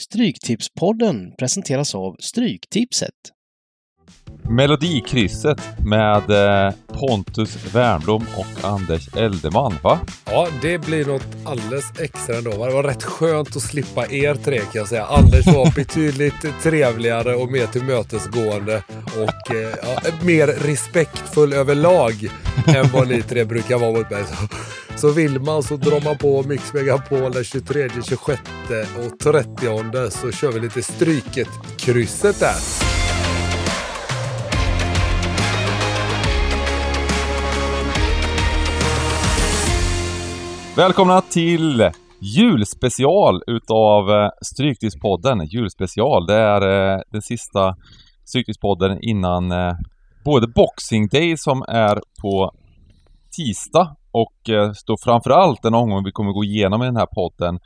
Stryktipspodden presenteras av Stryktipset. Melodikrysset med eh, Pontus Wernbloom och Anders Eldeman, va? Ja, det blir något alldeles extra ändå. Det var rätt skönt att slippa er tre kan jag säga. Anders var betydligt trevligare och mer tillmötesgående och eh, ja, mer respektfull överlag än vad ni tre brukar vara mot mig. Så, så vill man så drar man på Mix Megapol den 23, 26 och 30 så kör vi lite Stryket-krysset där. Välkomna till julspecial utav eh, Stryktidspodden. Stryktipspodden. Julspecial, det är eh, den sista Stryktipspodden innan eh, både Boxing Day som är på tisdag och eh, då framförallt den omgång vi kommer gå igenom i den här podden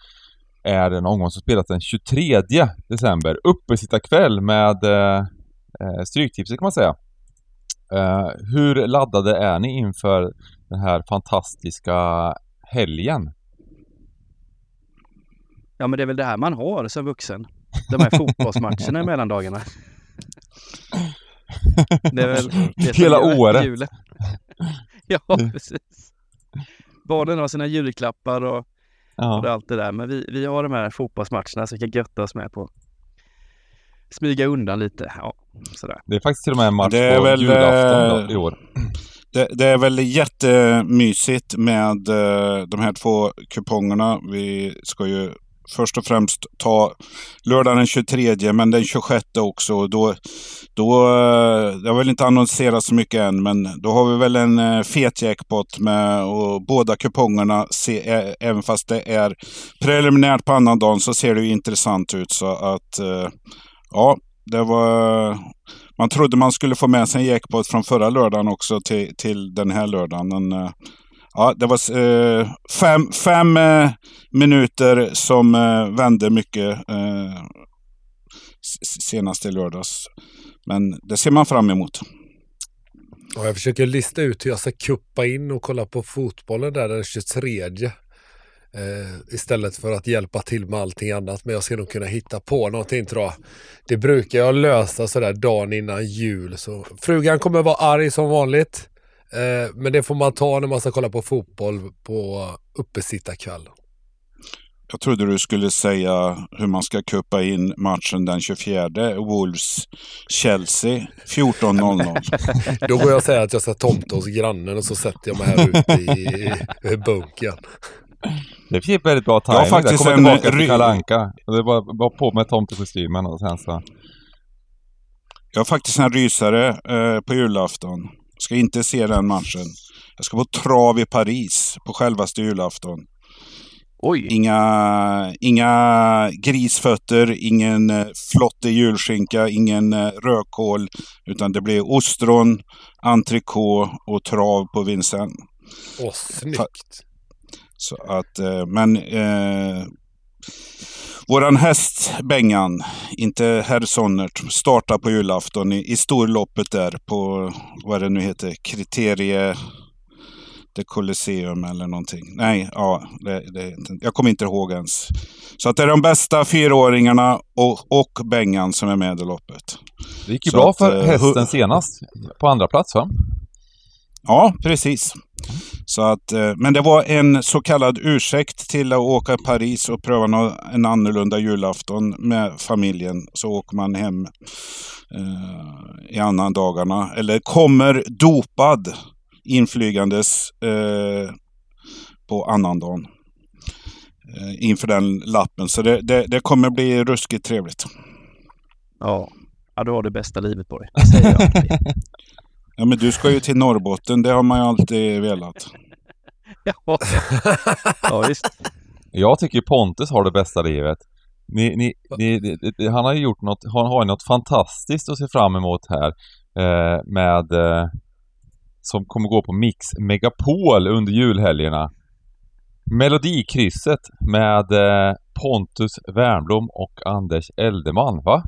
är den omgång som spelas den 23 december. Uppesittarkväll med eh, eh, Stryktipset kan man säga. Eh, hur laddade är ni inför den här fantastiska helgen? Ja men det är väl det här man har som vuxen. De här fotbollsmatcherna i mellandagarna. Det är väl det Hela året. ja, precis. Barnen har sina julklappar och, och Ja. allt det där. Men vi, vi har de här fotbollsmatcherna så vi kan götta oss med på. Smyga undan lite. Ja, sådär. Det är faktiskt till och med en match Det är på väl, julafton eh, i år. Det, det är väl jättemysigt med eh, de här två kupongerna. Vi ska ju först och främst ta lördagen den 23 men den 26 också. Då, då, eh, det har väl inte annonserats så mycket än men då har vi väl en eh, fet jackpot med och båda kupongerna, se, eh, även fast det är preliminärt på annandagen så ser det ju intressant ut. Så att ja, det var man trodde man skulle få med sig en jackpot från förra lördagen också till, till den här lördagen. Men, ja, det var eh, fem, fem eh, minuter som eh, vände mycket eh, senast i lördags. Men det ser man fram emot. Ja, jag försöker lista ut hur jag ska kuppa in och kolla på fotbollen där den 23. Eh, istället för att hjälpa till med allting annat. Men jag ska nog kunna hitta på någonting tror jag. Det brukar jag lösa sådär dagen innan jul. Så frugan kommer vara arg som vanligt. Eh, men det får man ta när man ska kolla på fotboll på uppesittarkväll. Jag trodde du skulle säga hur man ska kuppa in matchen den 24. Wolves-Chelsea 14.00. Då går jag säger att jag ska tomta hos grannen och så sätter jag mig här ute i, i bunkern. Det fick väldigt bra Jag har timing. Jag faktiskt kommer en, till Kalle Anka. Det var, var på med tomtekostymen och sen så... Jag har faktiskt en rysare eh, på julafton. Ska inte se den matchen. Jag ska på trav i Paris på självaste julafton. Oj! Inga, inga grisfötter, ingen eh, flottig julskinka, ingen eh, rödkål. Utan det blir ostron, entrecote och trav på Vincennes. Åh, snyggt. Så att, eh, men eh, våran häst Bengan, inte herr Sonnert, startar på julafton i, i storloppet där på, vad det nu heter, kriterie det Colosseum eller någonting. Nej, ja, det, det, jag kommer inte ihåg ens. Så att det är de bästa fyraåringarna och, och Bengan som är med i loppet. Det gick ju Så bra att, för eh, hästen senast. På andra plats va? Ja, precis. Så att, eh, men det var en så kallad ursäkt till att åka till Paris och pröva en annorlunda julafton med familjen. Så åker man hem eh, i annan dagarna. Eller kommer dopad inflygandes eh, på annandagen. Eh, inför den lappen. Så det, det, det kommer bli ruskigt trevligt. Ja. ja, du har det bästa livet på dig. Det säger jag. Ja, men du ska ju till Norrbotten. Det har man ju alltid velat. ja. ja, visst. Jag tycker Pontus har det bästa livet. Ni, ni, ni, han har ju gjort något, han har ju något fantastiskt att se fram emot här. Eh, med eh, som kommer gå på Mix Megapol under julhelgerna. Melodikrysset med eh, Pontus Wernbloom och Anders Eldeman, va?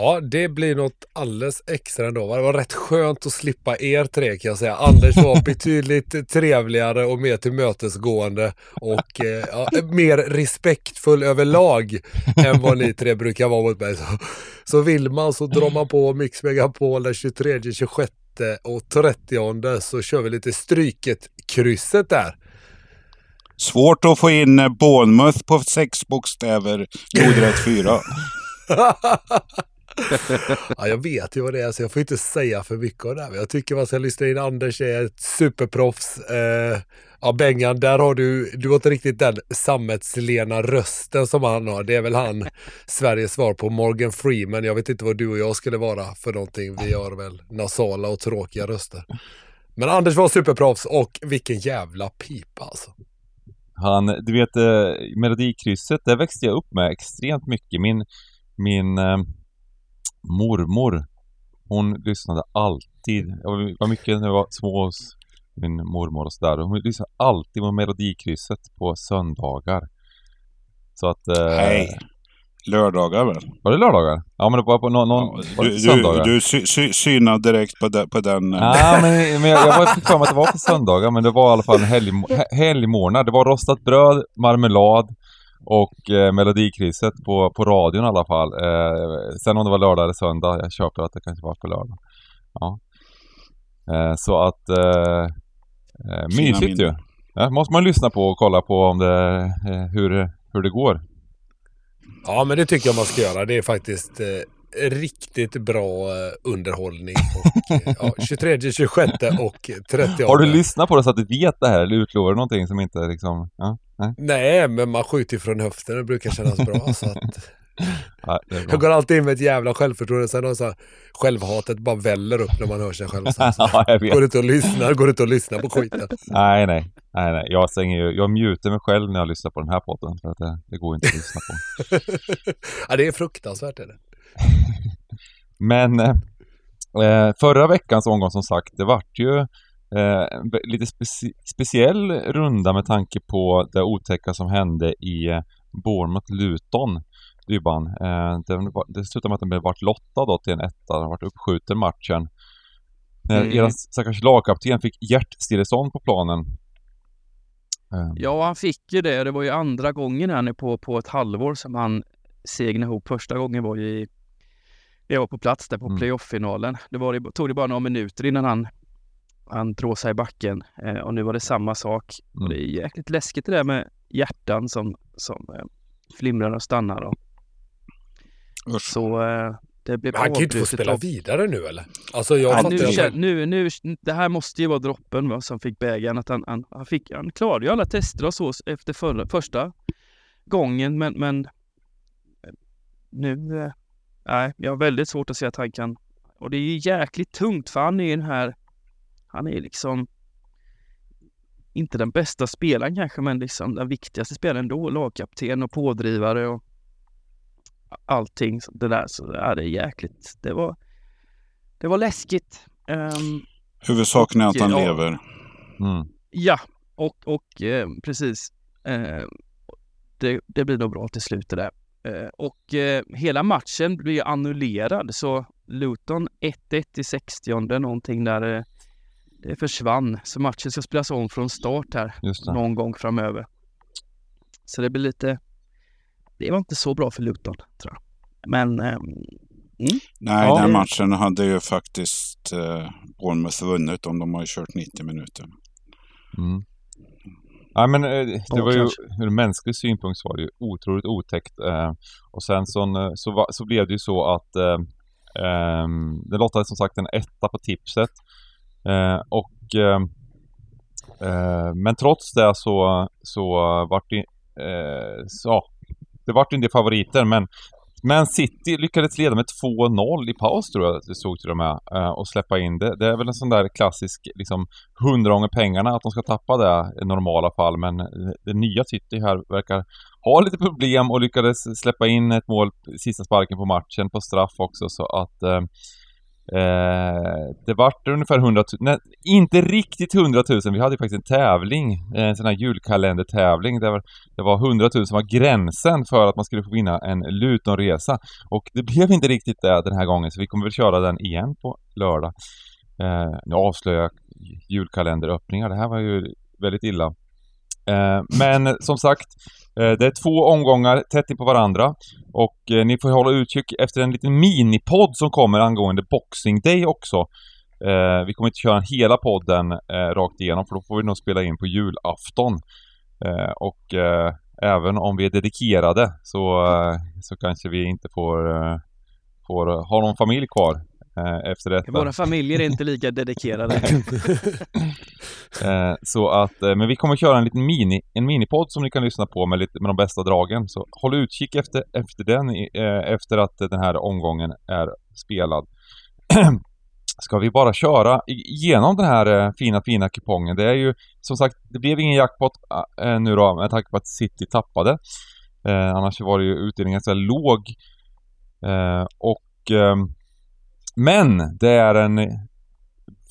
Ja, det blir något alldeles extra ändå. Det var rätt skönt att slippa er tre kan jag säga. Anders var betydligt trevligare och mer tillmötesgående och eh, ja, mer respektfull överlag än vad ni tre brukar vara mot mig. Så, så vill man så drar man på Mix Megapol den 23, 26 och 30 så kör vi lite stryket-krysset där. Svårt att få in Bournemouth på sex bokstäver. Lodrätt fyra. ja, jag vet ju vad det är, så jag får inte säga för mycket av det här. Jag tycker man ska lyssna in. Anders är ett superproffs. Eh, ja, Bengan, där har du, du har inte riktigt den sammetslena rösten som han har. Det är väl han, Sveriges svar på Morgan Freeman. Jag vet inte vad du och jag skulle vara för någonting. Vi har väl nasala och tråkiga röster. Men Anders var superproffs och vilken jävla pipa alltså. Han, du vet, eh, Melodikrysset, det växte jag upp med extremt mycket. Min, min eh, mormor, hon lyssnade alltid. Jag var- mycket när jag var små hos min mormor och sådär. Hon lyssnade alltid på Melodikrysset på söndagar. Så att... Eh, Nej. Lördagar väl? Var det lördagar? Ja men det var på någon... någon det Du, söndagar? du, du sy, sy, synar direkt på, de, på den. eh, Ja, men, men jag, jag var för mig att det var på söndagar, men det var i alla fall helg, he- helgmorgnar. Det var rostat bröd, marmelad och eh, melodikrysset på, på radion i alla fall. Eh, sen om det var lördag eller söndag, jag köper att det kanske var på lördag. Ja. Eh, så att... Eh, eh, mysigt ju. Ja, måste man lyssna på och kolla på om det, eh, hur, hur det går. Ja, men det tycker jag man ska göra. Det är faktiskt eh, riktigt bra eh, underhållning. Och, eh, ja, 23, 26 och 30. Har du lyssnat på det så att du vet det här eller utlovar du någonting som inte liksom... Ja, nej, Nej, men man skjuter från höften. Det brukar kännas bra. Så att, ja, jag går alltid in med ett jävla självförtroende. Sen har så här, självhatet bara väller upp när man hör sig själv. Sen, så ja, går inte att lyssna, går inte att lyssna på skiten. Nej, nej. nej, nej. Jag, stänger ju, jag mutar mig själv när jag lyssnar på den här podden. För att det, det går inte att lyssna på. ja, det är fruktansvärt. Är det. Men eh, förra veckans omgång som sagt, det vart ju eh, lite speci speciell runda med tanke på det otäcka som hände i eh, Bournemouth-Luton. Dybban. Eh, det, det slutade med att den blev vart lottad då till en etta. Den vart uppskjuten matchen. När Mm. eran stackars lagkapten fick hjärtstillestånd på planen. Eh, Ja, han fick ju det. Det var ju andra gången här nu på, på ett halvår som han segnade ihop. Första gången var ju i, jag var på plats där på Mm. playoff-finalen. Det var, det tog det bara några minuter innan han, han tråsade i backen. Eh, och nu var det samma sak. Mm. Och det är jäkligt läskigt det där med hjärtan som, som eh, flimrar och stannar. Och, Usch. så eh, det blev Men han kan ju inte få spela och- vidare nu eller? Alltså jag fattar nu, att- nu, nu, det här måste ju vara droppen va, som fick bägaren. Att han, han, han, fick, han klarade ju alla tester och så efter förra, första gången, men, men eh, nu... Nej, jag har väldigt svårt att se att han kan... Och det är ju jäkligt tungt för han är den här... Han är liksom... Inte den bästa spelaren kanske, men liksom den viktigaste spelaren ändå. Lagkapten och pådrivare och allting så det där. Så ja, det är jäkligt. Det var... Det var läskigt. Ehm, Huvudsaken är att han Ja. lever. Mm. ja, och, och eh, precis. Eh, det, det blir nog bra till slut det där. Eh, och eh, hela matchen blir annullerad så Luton 1-1 i 60 någonting där eh, det försvann. Så matchen ska spelas om från start här någon gång framöver. Så det blir lite... Det var inte så bra för Luton tror jag. Men ehm, Nej, Ja. den matchen hade ju faktiskt eh, Bournemouth vunnit om de har ju kört 90 minuter. Mm. Ja men eh, det var ju, ur mänsklig synpunkt så var det ju otroligt otäckt. Eh, och sen så, så, va- så blev det ju så att eh, ehm, det lottade som sagt en etta på tipset. Eh, och eh, eh, Men trots det så, så vart det, eh, så, det vart del favoriter men men City lyckades leda med 2-0 i paus tror jag att det stod till och med eh, och släppa in det. Det är väl en sån där klassisk liksom hundra gånger pengarna att de ska tappa det i normala fall men eh, det nya City här verkar ha lite problem och lyckades släppa in ett mål sista sparken på matchen på straff också så att eh, Eh, det vart ungefär 100 000, nej, inte riktigt 100 000, vi hade faktiskt en tävling, eh, en sån här julkalendertävling där det var 100 000 som var gränsen för att man skulle få vinna en Lutonresa. Och det blev inte riktigt det den här gången, så vi kommer väl köra den igen på lördag. Eh, nu avslöjar jag julkalenderöppningar, det här var ju väldigt illa. Eh, men som sagt, eh, det är två omgångar tätt in på varandra och eh, ni får hålla utkik efter en liten minipodd som kommer angående Boxing Day också. vi kommer inte köra hela podden rakt igenom för då får vi nog spela in på julafton. och även om vi är dedikerade så, så kanske vi inte får, får ha någon familj kvar eh, efter detta. Våra familjer är inte lika dedikerade. eh, så att, eh, men vi kommer köra en liten mini, en minipodd som ni kan lyssna på med, lite, med de bästa dragen. Så håll utkik efter, efter den, efter att den här omgången är spelad. Ska vi bara köra igenom den här fina, fina kupongen. Det är ju som sagt, det blev ingen jackpot nu då med tanke på att City tappade. Eh, annars var det ju utdelningen ganska låg. Eh, och ehm, men det är en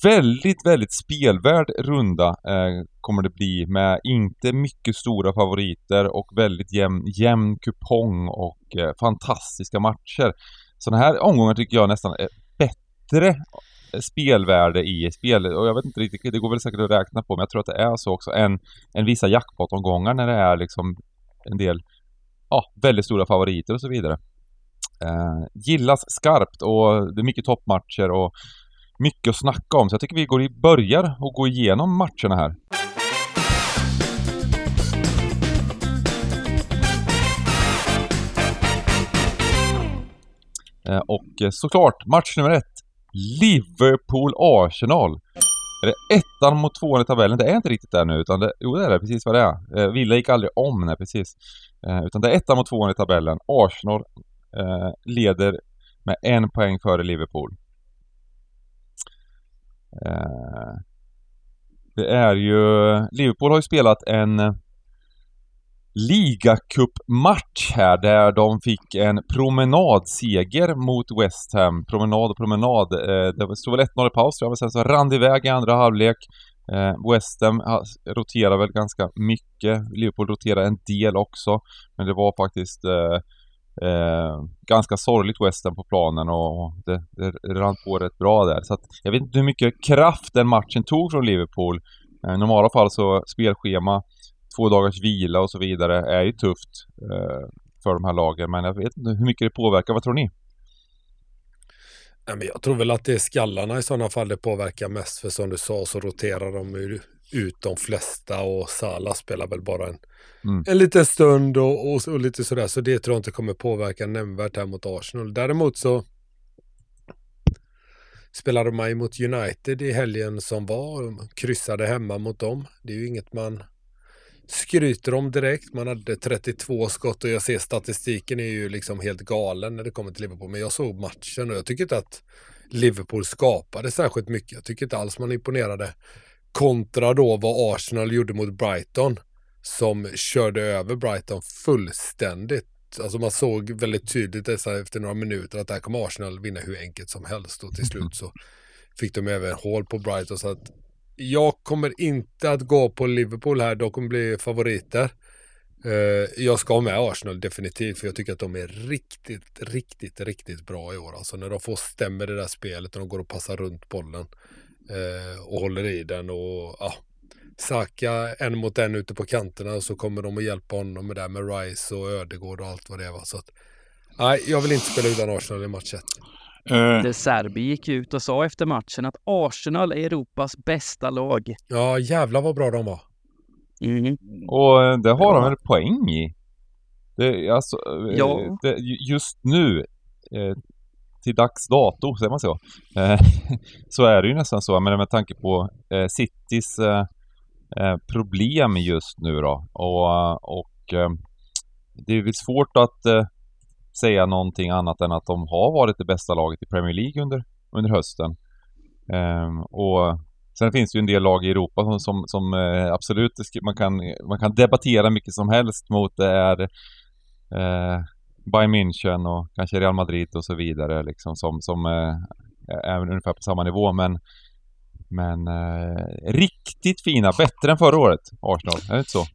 väldigt, väldigt spelvärd runda eh, kommer det bli med inte mycket stora favoriter och väldigt jämn, jämn kupong och eh, fantastiska matcher. Sådana här omgångar tycker jag nästan är bättre eh, spelvärde i spel och jag vet inte riktigt, det går väl säkert att räkna på men jag tror att det är så också än, än vissa jackpot-omgångar när det är liksom en del ja, väldigt stora favoriter och så vidare. Eh, gillas skarpt och det är mycket toppmatcher och mycket att snacka om. Så jag tycker vi går i, börjar och går igenom matcherna här. Eh, och såklart, match nummer ett. Liverpool-Arsenal. Är det ettan mot tvåan i tabellen? Det är inte riktigt där nu, utan det, jo det är det, precis vad det är. Eh, Villa gick aldrig om, nej precis. Eh, utan det är ettan mot tvåan i tabellen. Arsenal eh, leder med en poäng före Liverpool. Eh, det är ju... Liverpool har ju spelat en ligacupmatch här där de fick en promenadseger mot West Ham. Promenad och promenad. Eh, det stod väl 1-0 i paus tror jag, men sen så rann det iväg i andra halvlek. Eh, West Ham roterar väl ganska mycket. Liverpool roterar en del också. Men det var faktiskt eh, Eh, ganska sorgligt Western på planen och det, det rann på rätt bra där. Så att, jag vet inte hur mycket kraft den matchen tog från Liverpool. Eh, I normala fall så spelschema, två dagars vila och så vidare är ju tufft eh, för de här lagen. Men jag vet inte hur mycket det påverkar. Vad tror ni? Jag tror väl att det är skallarna i sådana fall det påverkar mest. För som du sa så roterar de ut de flesta och Sala spelar väl bara en mm. en liten stund och, och, och, lite sådär. Så det tror jag inte kommer påverka nämnvärt här mot Arsenal. Däremot så spelade man ju mot United i helgen som var. Kryssade hemma mot dem. Det är ju inget man skryter om direkt. Man hade 32 skott och jag ser statistiken är ju liksom helt galen när det kommer till Liverpool. Men jag såg matchen och jag tycker inte att Liverpool skapade särskilt mycket. Jag tycker inte alls man imponerade kontra då vad Arsenal gjorde mot Brighton som körde över Brighton fullständigt. Alltså man såg väldigt tydligt efter några minuter att där kommer Arsenal vinna hur enkelt som helst och till slut så fick de även hål på Brighton så att jag kommer inte att gå på Liverpool här, de kommer bli favoriter. Uh, jag ska ha med Arsenal definitivt för jag tycker att de är riktigt, riktigt, riktigt bra i år. Alltså när de får stämmer det där spelet och de går och passar runt bollen uh, och håller i den och ja, Saka en mot en ute på kanterna så kommer de att hjälpa honom med det med Rice och Ödegård och allt vad det var. Så att, nej, jag vill inte spela utan Arsenal i match 1. Uh. De Serbi gick ut och sa efter matchen att Arsenal är Europas bästa lag. Ja, jävlar vad bra de var. Mm. Och eh, det har de väl poäng i? Det, alltså, eh, ja. det, just nu, eh, till dags dato, säger man så, eh, så är det ju nästan så, men med tanke på eh, Citys eh, eh, problem just nu då. Och, och eh, det är väl svårt att eh, säga någonting annat än att de har varit det bästa laget i Premier League under, under hösten. Ehm, och Sen finns det ju en del lag i Europa som, som, som eh, absolut man kan, man kan debattera mycket som helst mot. Det är eh, Bayern München och kanske Real Madrid och så vidare liksom som, som eh, är ungefär på samma nivå men men eh, riktigt fina, bättre än förra året, Arsenal. Är det inte så?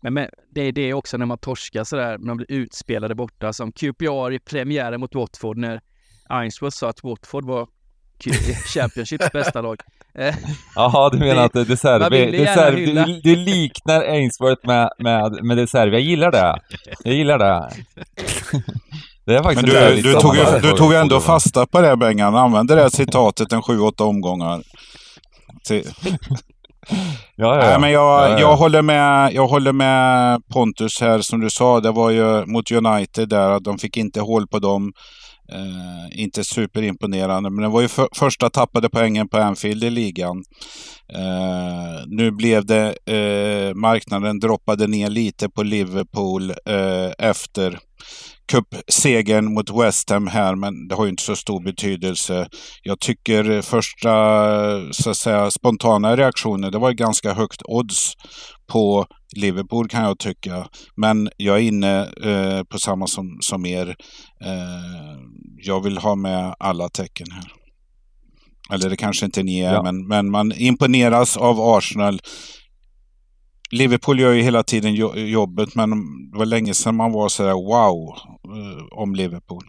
Men, men det är det också när man torskar sådär, när man blir utspelade borta som QPR i premiären mot Watford när Ainsworth sa att Watford var Championships bästa lag. Eh, Jaha, du menar att det, det, Serbi, det liknar Ainsworth med, med, med det Serbi. Jag gillar det. Jag gillar det. Men en du, du, tog ju, du tog ändå fasta på det Bengan. Använde det citatet en sju, åtta omgångar. Till, Ja, ja. Nej, men jag, Ja, ja. jag, håller med, jag håller med Pontus här som du sa. Det var ju mot United där de fick inte hål på dem. Eh, inte superimponerande, men det var ju för, första tappade poängen på Anfield i ligan. Eh, nu blev det, eh, marknaden droppade ner lite på Liverpool eh, efter cupsegern mot West Ham här, men det har ju inte så stor betydelse. Jag tycker första så att säga, spontana reaktioner, det var ganska högt odds på Liverpool kan jag tycka. Men jag är inne eh, på samma som, som er. Eh, jag vill ha med alla tecken här. Eller det kanske inte ni är, Ja. men, men man imponeras av Arsenal. Liverpool gör ju hela tiden jobbet, men det var länge sedan man var sådär wow eh, om Liverpool.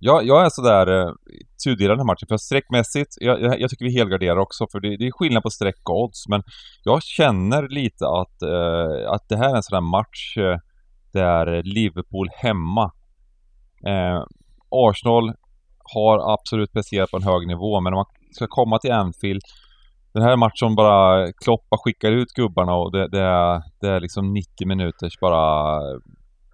Ja, jag är sådär eh, tudelad den här matchen. För streckmässigt, jag, jag, jag tycker vi helgarderar också. För det, det är skillnad på streck och odds. Men jag känner lite att, eh, att det här är en sån där match eh, där Liverpool hemma. Eh, Arsenal har absolut presterat på en hög nivå. Men om man ska komma till Anfield. Den här matchen bara Kloppa skickar ut gubbarna och det, det, är, det är liksom 90 minuters bara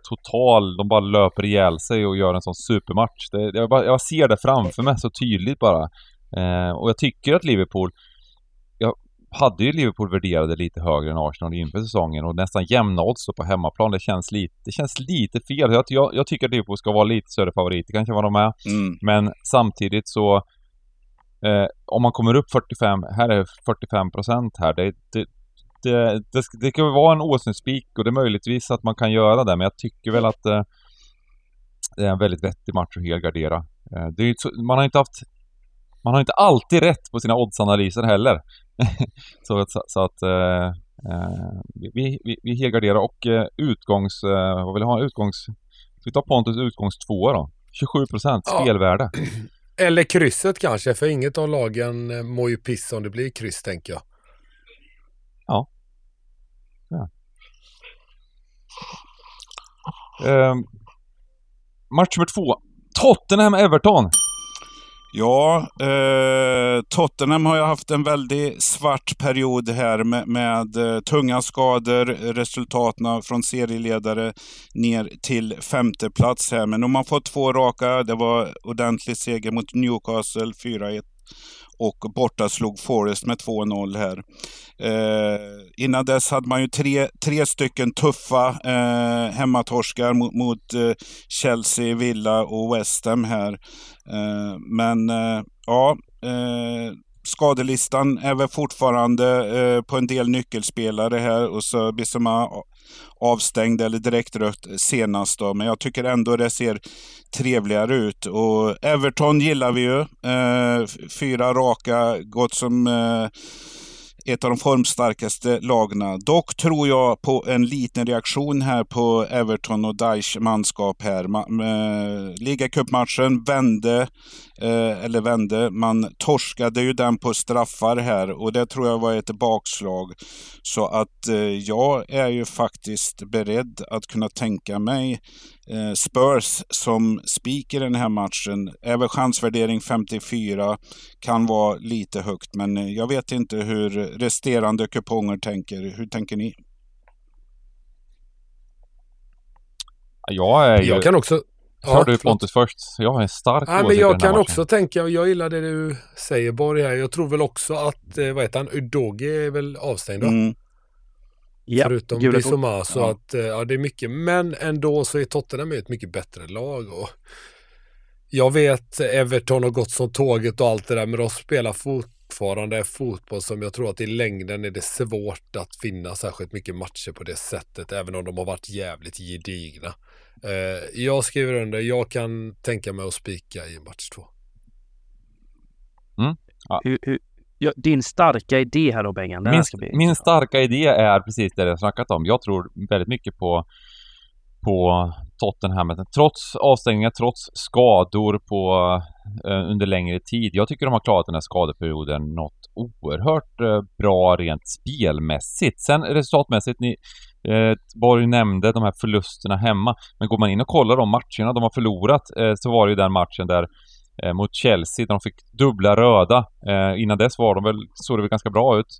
total, de bara löper ihjäl sig och gör en sån supermatch. Det, jag, bara, jag ser det framför mig så tydligt bara. Eh, och jag tycker att Liverpool, jag hade ju Liverpool värderade lite högre än Arsenal inför säsongen och nästan jämna odds på hemmaplan. Det känns lite, det känns lite fel. Jag, jag, jag tycker att Liverpool ska vara lite större favoriter kanske vad de är. Mm. Men samtidigt så eh, om man kommer upp 45, här är 45 procent här. Det, det, det, det, det kan vara en åsnespik och det är möjligtvis att man kan göra det men jag tycker väl att eh, det är en väldigt vettig match att helgardera. Eh, det är man har inte haft man har inte alltid rätt på sina oddsanalyser heller. så, att- så, så att eh, eh, vi, vi, vi helgarderar och eh, utgångs... Eh, vad vill jag ha? Utgångs... Ska vi ta Pontus utgångs tvåa då? 27 procent Ja. Eller krysset kanske, för inget av lagen eh, mår ju piss om det blir kryss tänker jag. Eh, match nummer två. Tottenham-Everton. Ja, eh, Tottenham har ju haft en väldigt svart period här med, med eh, tunga skador, resultaten från serieledare ner till femte plats här. Men de har fått två raka. Det var ordentlig seger mot Newcastle 4-1 och borta slog Forest med 2-0 här. Eh, innan dess hade man ju tre, tre stycken tuffa eh, hemmatorskar mot, mot eh, Chelsea, Villa och West Ham här. Eh, men eh, ja, eh, skadelistan är väl fortfarande eh, på en del nyckelspelare här och så Bissema avstängd eller direkt rött senast då. Men jag tycker ändå det ser trevligare ut. Och Everton gillar vi ju. Eh, fyra raka, gått som eh, ett av de formstarkaste lagna. Dock tror jag på en liten reaktion här på Everton och Daesh manskap här. Eh, Ligacupmatchen vände, eh, eller vände, man torskade ju den på straffar här och det tror jag var ett bakslag. Så att eh, jag är ju faktiskt beredd att kunna tänka mig Spurs som spik i den här matchen. Väl chansvärdering 54, kan vara lite högt, men eh, jag vet inte hur resterande kuponger tänker. Hur tänker ni? Jag är ju... Jag kan också... Kör du förlåt. Pontus först? Jag har en stark Nej, men jag kan matchen. också tänka, jag gillar det du säger Borg här. Jag tror väl också att, eh, vad heter han, Udogi är väl avstängd va? Mm. Ja, Förutom. Bissoma så Ja. att, eh, ja det är mycket. Men ändå så är Tottenham ett mycket bättre lag. Och jag vet Everton har gått som tåget och allt det där, men de spelar fortfarande fotboll som jag tror att i längden är det svårt att vinna särskilt mycket matcher på det sättet, även om de har varit jävligt gedigna. Eh, jag skriver under, jag kan tänka mig att spika i match två. Mm. Ja. Hur, hur, ja, din starka idé här då Bengan? Min, min starka idé är precis det jag snackat om. Jag tror väldigt mycket på på Tottenham. Trots avstängningar, trots skador på, eh, under längre tid. Jag tycker de har klarat den här skadeperioden något oerhört eh, bra rent spelmässigt. Sen resultatmässigt, ni, eh, Borg nämnde de här förlusterna hemma. Men går man in och kollar de matcherna de har förlorat eh, så var det ju den matchen där Eh, mot Chelsea där de fick dubbla röda. Eh, innan dess var de väl, såg det väl ganska bra ut.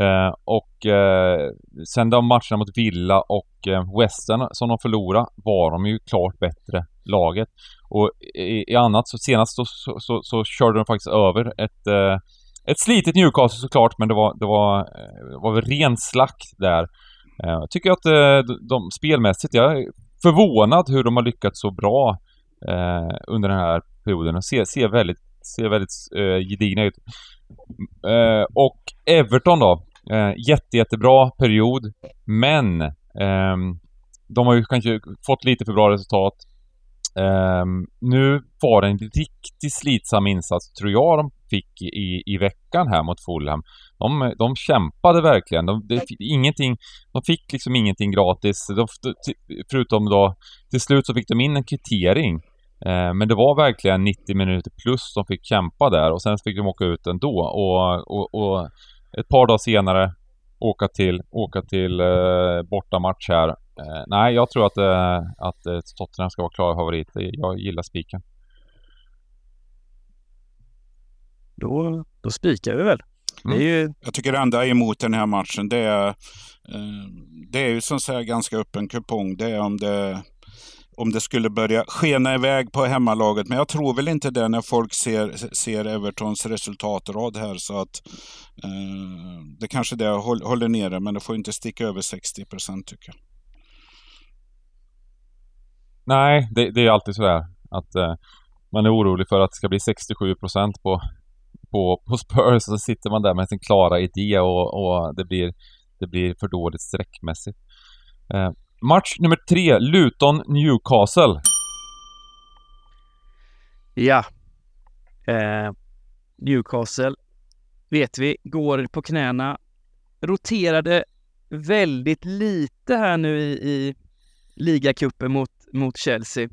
Eh, och eh, sen de matcherna mot Villa och eh, Western som de förlorade var de ju klart bättre laget. Och i, i annat så senast så, så, så, så, körde de faktiskt över ett, eh, ett slitet Newcastle såklart men det var, det var, det var väl ren slakt där. Eh, jag tycker att eh, de, de spelmässigt, jag är förvånad hur de har lyckats så bra under den här perioden och ser, ser väldigt, ser väldigt eh, gedigna ut. Eh, och Everton då, Eh, jätte, jättebra period. Men eh, de har ju kanske fått lite för bra resultat. Ehm, nu var det en riktigt slitsam insats, tror jag de fick i, i veckan här mot Fulham. De, de kämpade verkligen. De, de, ingenting, de fick liksom ingenting gratis. De, förutom då, till slut så fick de in en kvittering. Eh, men det var verkligen 90 minuter plus de fick kämpa där och sen fick de åka ut ändå. Och, och, och ett par dagar senare åka till, åka till eh, bortamatch här. Eh, nej, jag tror att, eh, att eh, Tottenham ska vara klara favorit. Jag gillar spiken. Då, då spikar vi väl. Mm. Ju... Jag tycker det enda emot den här matchen det är, eh, det är ju som sagt ganska öppen kupong. Det är om det om det skulle börja skena iväg på hemmalaget. Men jag tror väl inte det när folk ser, ser Evertons resultatrad här. Så att eh, det kanske det håller nere, men det får inte sticka över 60 procent tycker jag. Nej, det, det är alltid sådär att eh, man är orolig för att det ska bli 67 procent på, på, på Spurs. Och så sitter man där med sin klara idé och, och det, blir, det blir för dåligt sträckmässigt. Eh, Match nummer tre, Luton-Newcastle. Ja. Eh, Newcastle, vet vi, går på knäna. Roterade väldigt lite här nu i, i ligacupen mot, mot Chelsea.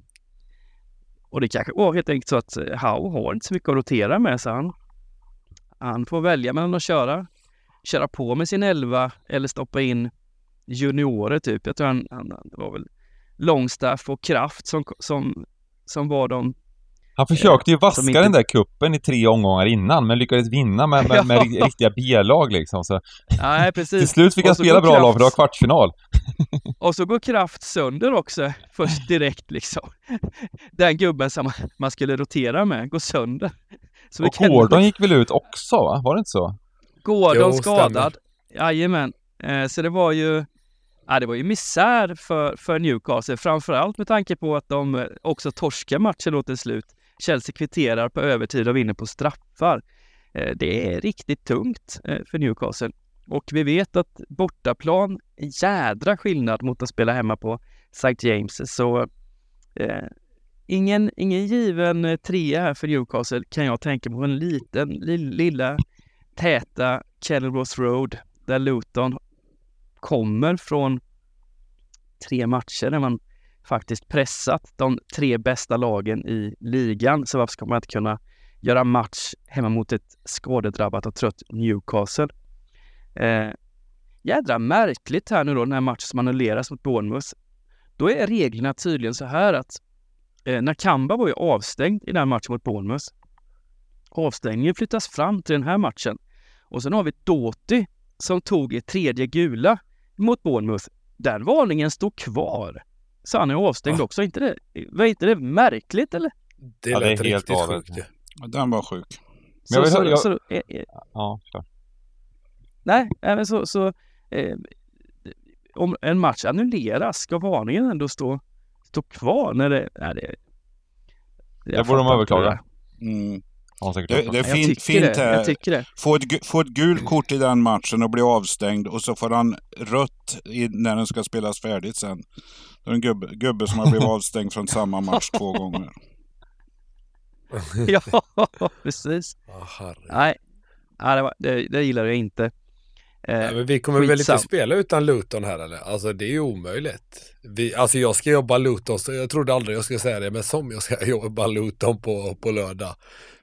Och det kanske var helt enkelt så att eh, Howe har inte så mycket att rotera med, så han, han får välja mellan att köra, köra på med sin elva eller stoppa in juniorer typ. Jag tror han, han det var väl Longstaff och Kraft som, som, som var de han försökte ju eh, vaska inte... den där kuppen i tre omgångar innan men lyckades vinna med, med, med ja. riktiga B-lag liksom. Så Nej, precis. Till slut fick han spela bra Kraft... lag för det var kvartsfinal. och så går Kraft sönder också först direkt liksom. Den gubben som man skulle rotera med går sönder. Så och Gordon gick väl ut också va? Var det inte så? Gordon jo, skadad. Jajamän. Eh, så det var ju Ja, det var ju misär för, för Newcastle, framförallt med tanke på att de eh, också torskar matchen åt ett slut. Chelsea kvitterar på övertid och vinner på straffar. Eh, det är riktigt tungt eh, för Newcastle. Och vi vet att bortaplan är jädra skillnad mot att spela hemma på St. James. Så eh, ingen, ingen given trea här för Newcastle kan jag tänka på. En liten, lilla täta Kenilworth Road där Luton kommer från tre matcher där man faktiskt pressat de tre bästa lagen i ligan. Så varför ska man inte kunna göra match hemma mot ett skadedrabbat och trött Newcastle? Eh, jädra märkligt här nu då, den här matchen som annulleras mot Bournemouth. Då är reglerna tydligen så här att eh, Kamba var ju avstängd i den här matchen mot Bournemouth. Avstängningen flyttas fram till den här matchen. Och sen har vi Doty som tog ett tredje gula mot Bournemouth, den varningen står kvar. Så han är avstängd ah. också. Inte det, var inte det märkligt eller? Det lät ja, det är helt riktigt sjukt. Ja, den var sjuk. Så, så, jag... så, eh, eh, ja, klar. Nej, även så, så eh, om en match annulleras, ska varningen ändå stå, stå kvar när det... Nej, det, det borde de överklaga. Mm. Säkert Det, det är Jag fint, tycker fint det. Jag här. tycker det. Få ett, få ett gult kort i den matchen och bli avstängd och så får han rött i, när den ska spelas färdigt sen. Det är en gubbe, gubbe som har blivit avstängd från samma match två gånger. ja, precis. Herregud. Nej, Nej det, var, det, det gillar jag inte. Eh, men vi kommer väl inte spela utan Luton här eller? Alltså det är ju omöjligt. Vi, alltså jag ska jobba Luton, jag trodde aldrig jag skulle säga det, men som jag ska jobba Luton på, på lördag.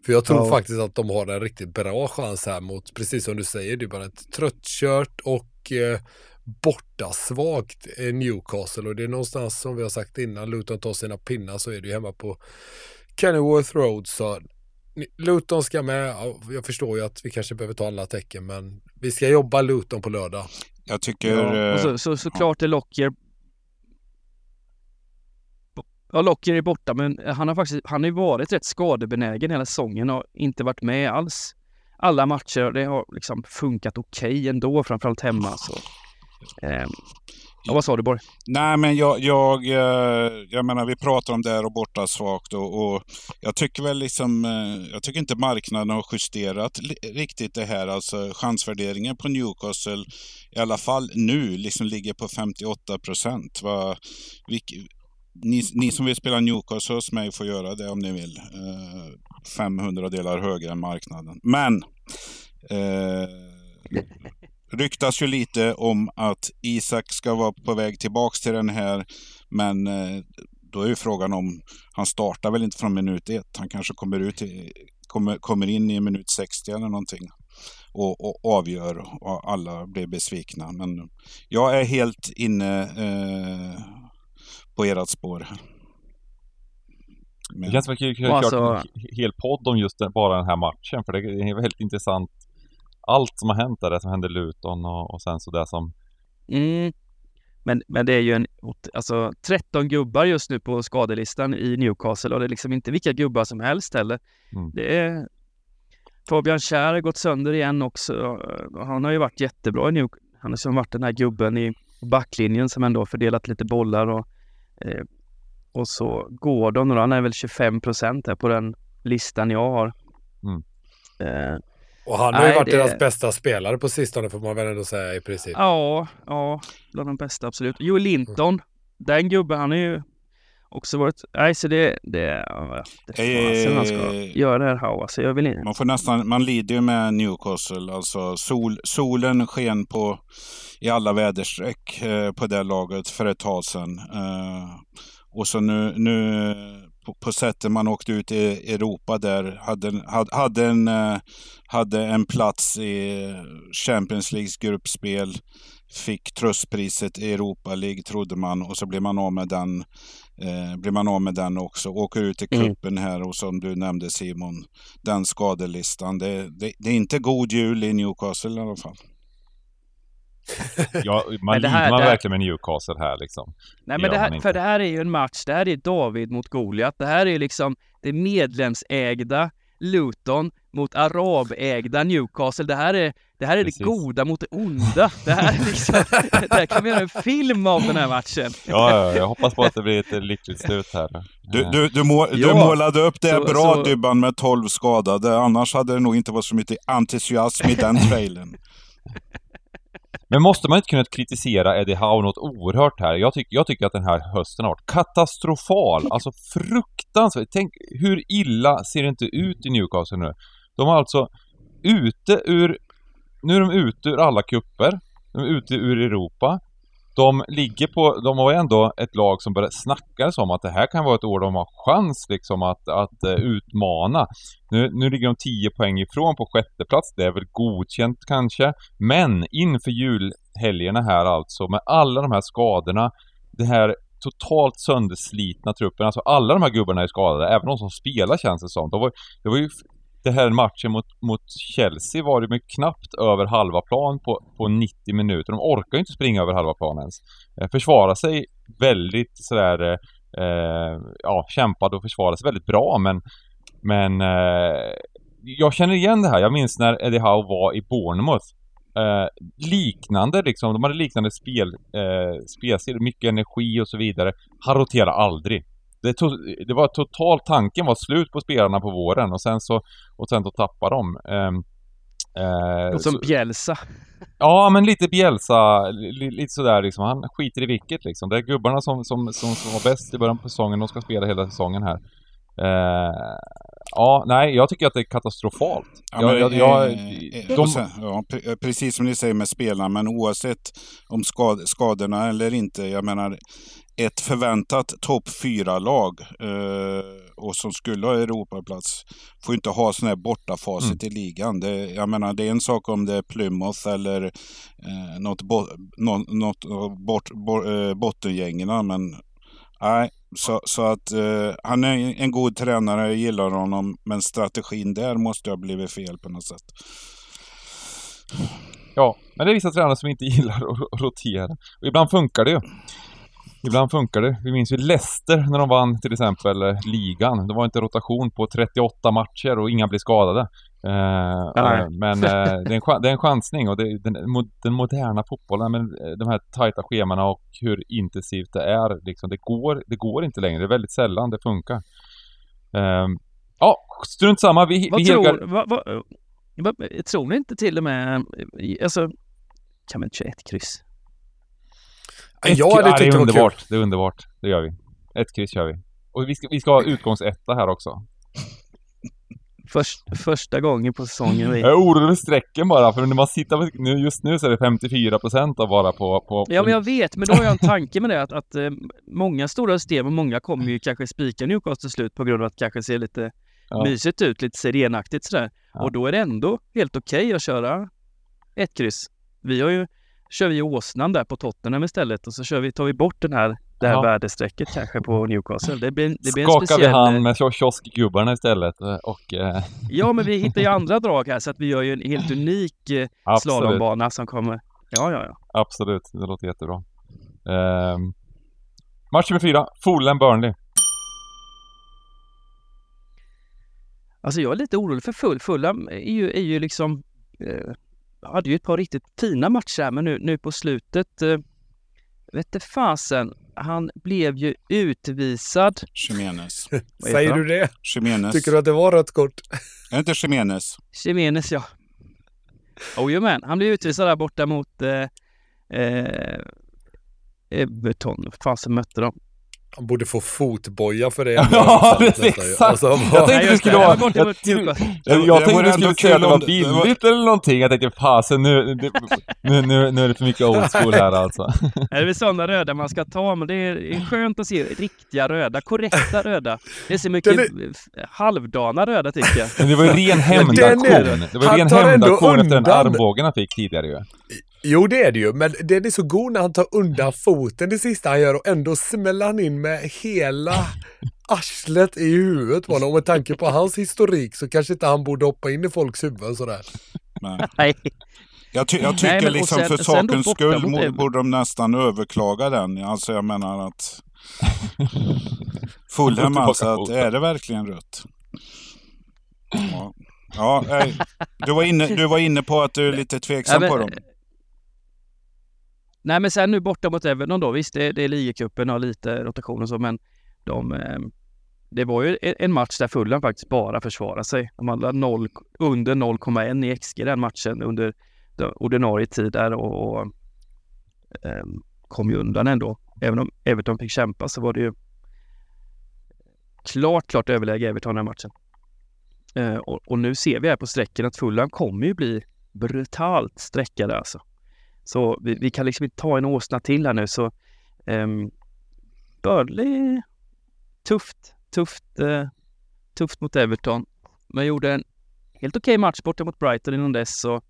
För jag tror Ja. faktiskt att de har en riktigt bra chans här mot, precis som du säger, det är bara ett tröttkört och eh, borta svagt eh, Newcastle. Och det är någonstans som vi har sagt innan, Luton tar sina pinnar så är det ju hemma på Kenilworth Road. Så Luton ska med, Ja, jag förstår ju att vi kanske behöver ta alla tecken, men vi ska jobba Luton på lördag. Jag tycker... Ja, och så, eh, så, såklart är Lockyer Ja, Lockyer är borta, men han har faktiskt, han har varit rätt skadebenägen hela säsongen och inte varit med alls. Alla matcher, det har liksom funkat okej ändå, framförallt hemma. Så. Ja, vad sa du Borg? Nej, men jag, jag, eh, jag menar, vi pratar om det här och borta svagt och, och jag tycker väl liksom, eh, jag tycker inte marknaden har justerat riktigt det här. Alltså chansvärderingen på Newcastle, i alla fall nu, liksom ligger på 58 procent. Ni, ni som vill spela Newcastle hos mig får göra det om ni vill. Eh, 500 delar högre än marknaden. Men eh, ryktas ju lite om att Isak ska vara på väg tillbaks till den här. Men eh, då är ju frågan om, han startar väl inte från minut ett. Han kanske kommer, ut i, kommer, kommer in i minut 60 eller någonting. Och, och avgör och alla blir besvikna. Men jag är helt inne eh, på ert spår. här. Det Men- känns som alltså- en he- hel podd om just den, bara den här matchen. För det är väldigt intressant. Allt som har hänt där, det som hände i Luton och, och sen så det som... Mm. Men, men det är ju en, alltså 13 gubbar just nu på skadelistan i Newcastle och det är liksom inte vilka gubbar som helst heller. Mm. Det är Fabian Schär har gått sönder igen också. Han har ju varit jättebra i Newcastle. Han har som varit den här gubben i backlinjen som ändå fördelat lite bollar och, eh, och så Gordon och han är väl 25 procent här på den listan jag har. Mm. Eh, Och han har ju Nej, varit det- deras bästa spelare på sistone får man väl ändå säga i princip. Ja, ja, bland de bästa absolut. Joel Linton, den gubben, han är ju också varit... Nej, så det... det är fasen han ska Eh, göra det här Howe. Alltså, jag vill inte... Man får nästan, man lider ju med Newcastle. Alltså sol, solen sken på i alla väderstreck eh, på det laget för ett tag sedan. Eh, och så nu, nu på, på sättet man åkte ut i Europa där hade, en- hade, hade, en, eh, hade en plats i Champions Leagues gruppspel. Fick tröstpriset i Europa League trodde man och så blev man av med den. Eh, blir man av med den också. Åker ut i Mm. cupen här och som du nämnde Simon den skadelistan. Det, det, det är inte god jul i Newcastle i alla fall. Ja, man det här- lider man det här- verkligen med Newcastle här liksom. Nej, men det här, för det här är ju en match. Det här är David mot Goliat. Det här är liksom det medlemsägda Luton mot arabägda Newcastle. Det här är det, här är det goda mot det onda. Det här, är liksom, det här kan vi göra en film av den här matchen. Ja, ja, jag hoppas på att det blir ett lyckligt slut här. Du, du, du, må, du Ja. målade upp det Så- bra så- Dybban med 12 skadade. Annars hade det nog inte varit så mycket entusiasm i den trailern. Men måste man inte kunna kritisera Eddie Howe något oerhört här? Jag, tyck, jag tycker att den här hösten har varit katastrofal. Alltså fruktansvärt. Tänk hur illa ser det inte ut i Newcastle nu? De har alltså ute ur... Nu är de ute ur alla kupper. De är ute ur Europa. De ligger på... De har ju ändå ett lag som börjar snacka om att det här kan vara ett år de har chans liksom att, att eh, utmana. Nu, nu ligger de 10 poäng ifrån på sjätte plats. Det är väl godkänt kanske. Men inför julhelgerna här alltså med alla de här skadorna. Det här totalt sönderslitna truppen. Alltså alla de här gubbarna är skadade. Även de som spelar känns det som. De var, det var ju det här matchen mot, mot Chelsea var det med knappt över halva plan på, på 90 minuter. De orkar ju inte springa över halva plan ens. Eh, försvara sig väldigt sådär, eh, ja, kämpade och försvarade sig väldigt bra men, men eh, jag känner igen det här. Jag minns när Eddie Howe var i Bournemouth. Eh, liknande liksom, de hade liknande spel, eh, spelstil, mycket energi och så vidare. Han roterar aldrig det, tog, det var totalt, tanken var slut på spelarna på våren och sen så, och sen så tappade de. Um, uh, som Bjälsa. Ja, men lite Bjälsa, li, lite sådär liksom. Han skiter i vilket liksom. Det är gubbarna som, som, som, som var bäst i början på säsongen, de ska spela hela säsongen här. Uh, Ja, nej, jag tycker att det är katastrofalt. Ja, jag, jag, jag, de... ja, precis som ni säger med spelarna, men oavsett om skad, skadorna eller inte, jag menar ett förväntat topp fyra lag eh, och som skulle ha Europaplats får inte ha sån här bortafacit mm. i ligan. Det, jag menar, det är en sak om det är Plymouth eller eh, något, bo, något, något bort, bort, eh, bottengängerna, men nej, så, så att eh, han är en god tränare, jag gillar honom, men strategin där måste ha blivit fel på något sätt. Ja, men det är vissa tränare som inte gillar att rotera. Och ibland funkar det ju. Ibland funkar det. Vi minns ju Leicester när de vann till exempel eh, ligan. Det var inte rotation på 38 matcher och inga blev skadade. Eh, men eh, det, är en, det är en chansning och det, den, den moderna fotbollen, men eh, de här tajta schemana och hur intensivt det är, liksom, det, går, det går inte längre. Det är väldigt sällan det funkar. Eh, ja, strunt samma. Vi, vad vi tror, helgar... vad, vad, vad, tror ni inte till och med, alltså, kan man inte köra ett kryss? Ett, ja, det, ja, det är underbart. Det är underbart. Det gör vi. Ett kryss kör vi. Och vi ska, vi ska ha utgångsetta här också. Först, första gången på säsongen. Jag är orolig för strecken bara, för när man sitter nu, just nu så är det 54 procent av bara på, på... Ja, men jag vet, men då har jag en tanke med det att, att eh, många stora system och många kommer ju kanske spika Newcastle till slut på grund av att det kanske ser lite ja. mysigt ut, lite sirenaktigt sådär. Ja. Och då är det ändå helt okej okay att köra ett kryss. Vi har ju, kör vi åsnan där på Tottenham istället och så kör vi, tar vi bort den här det här ja. värdestrecket kanske på Newcastle. Det blir, det blir Skakar en speciell... vi hand med kioskgubbarna istället eh, och... Eh... Ja, men vi hittar ju andra drag här så att vi gör ju en helt unik eh, slalombana som kommer... Ja, ja, ja. Absolut, det låter jättebra. Eh, match nummer fyra, Fulham-Burnley. Alltså jag är lite orolig för full. Fulham är ju, är ju liksom... Eh, hade ju ett par riktigt fina matcher här, men nu, nu på slutet eh, Vette fasen, han blev ju utvisad. Jimenez. Säger du det? Jimenez. Tycker du att det var rött kort? Är inte Jimenez? Jimenez, ja. Ojomän, han blev utvisad där borta mot eh, eh, Everton. Fasen mötte de. Han borde få fotboja för det. ja, det är exakt. Alltså, jag tänkte det skulle vara... Jag, jag, jag tänkte du skulle säga att det var billigt eller någonting. Jag tänkte fasen nu, nu, nu, nu är det för mycket old school här alltså. det är väl sådana röda man ska ta, men det är skönt att se riktiga röda, korrekta röda. Det är så mycket är... halvdana röda tycker jag. Men det var ju ren hämndaktion. Det var ju ren hämndaktion efter den armbågen han fick tidigare ju. Jo, det är det ju, men den är så god när han tar undan foten det sista han gör och ändå smäller han in med hela arslet i huvudet på honom. Och med tanke på hans historik så kanske inte han borde hoppa in i folks huvuden sådär. Nej. Jag, ty jag tycker Nej, liksom sen, för sakens skull borde de nästan överklaga den. Alltså jag menar att... Fulham alltså, att är det verkligen rött? Ja. Ja, du, var inne, du var inne på att du är lite tveksam ja, men, på dem. Nej men sen nu borta mot Everton då, visst det, det är ligacupen och lite rotation och så men de, eh, det var ju en match där Fulham faktiskt bara försvarade sig. De hade noll, under 0,1 i XG den matchen under ordinarie tid där och, och ehm, kom ju undan ändå. Även om Everton fick kämpa så var det ju klart, klart överläge Everton den matchen. Eh, och, och, nu ser vi här på sträckan att Fulham kommer ju bli brutalt sträckade alltså. Så vi, vi, kan liksom inte ta en åsna till här nu så um, Burnley tufft, tufft, uh, tufft mot Everton. Men gjorde en helt okej okay match borta mot Brighton innan dess så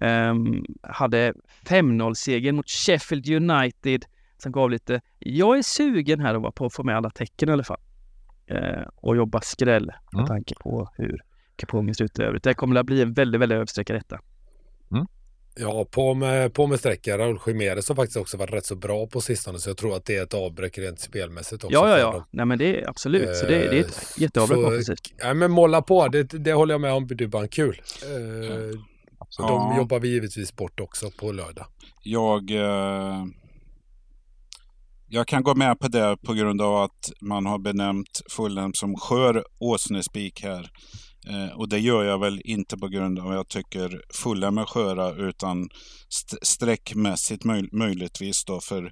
um, hade 5-0-seger mot Sheffield United som gav lite, jag är sugen här vara på att få med alla tecken i alla fall. Uh, och jobba skräll med mm. tanke på hur kupongen ser ut i övrigt. Det kommer att bli en väldigt, väldigt överstreckad detta. Ja, på med, på med sträcka. Raul Jiménez har faktiskt också varit rätt så bra på sistone, så jag tror att det är ett avbräck rent spelmässigt också. Ja, ja, ja. Nej, men det är absolut. Så det, det är ett eh, jätteavbräck offensivt. Ja, men måla på. Det, det håller jag med om. Det är bara kul. Eh, så de jobbar vi givetvis bort också på lördag. Jag... Eh... jag kan gå med på det på grund av att man har benämnt Fulham som skör åsnespik här. Eh, och det gör jag väl inte på grund av att jag tycker Fulham är sköra utan st sträckmässigt möj möjligtvis då. För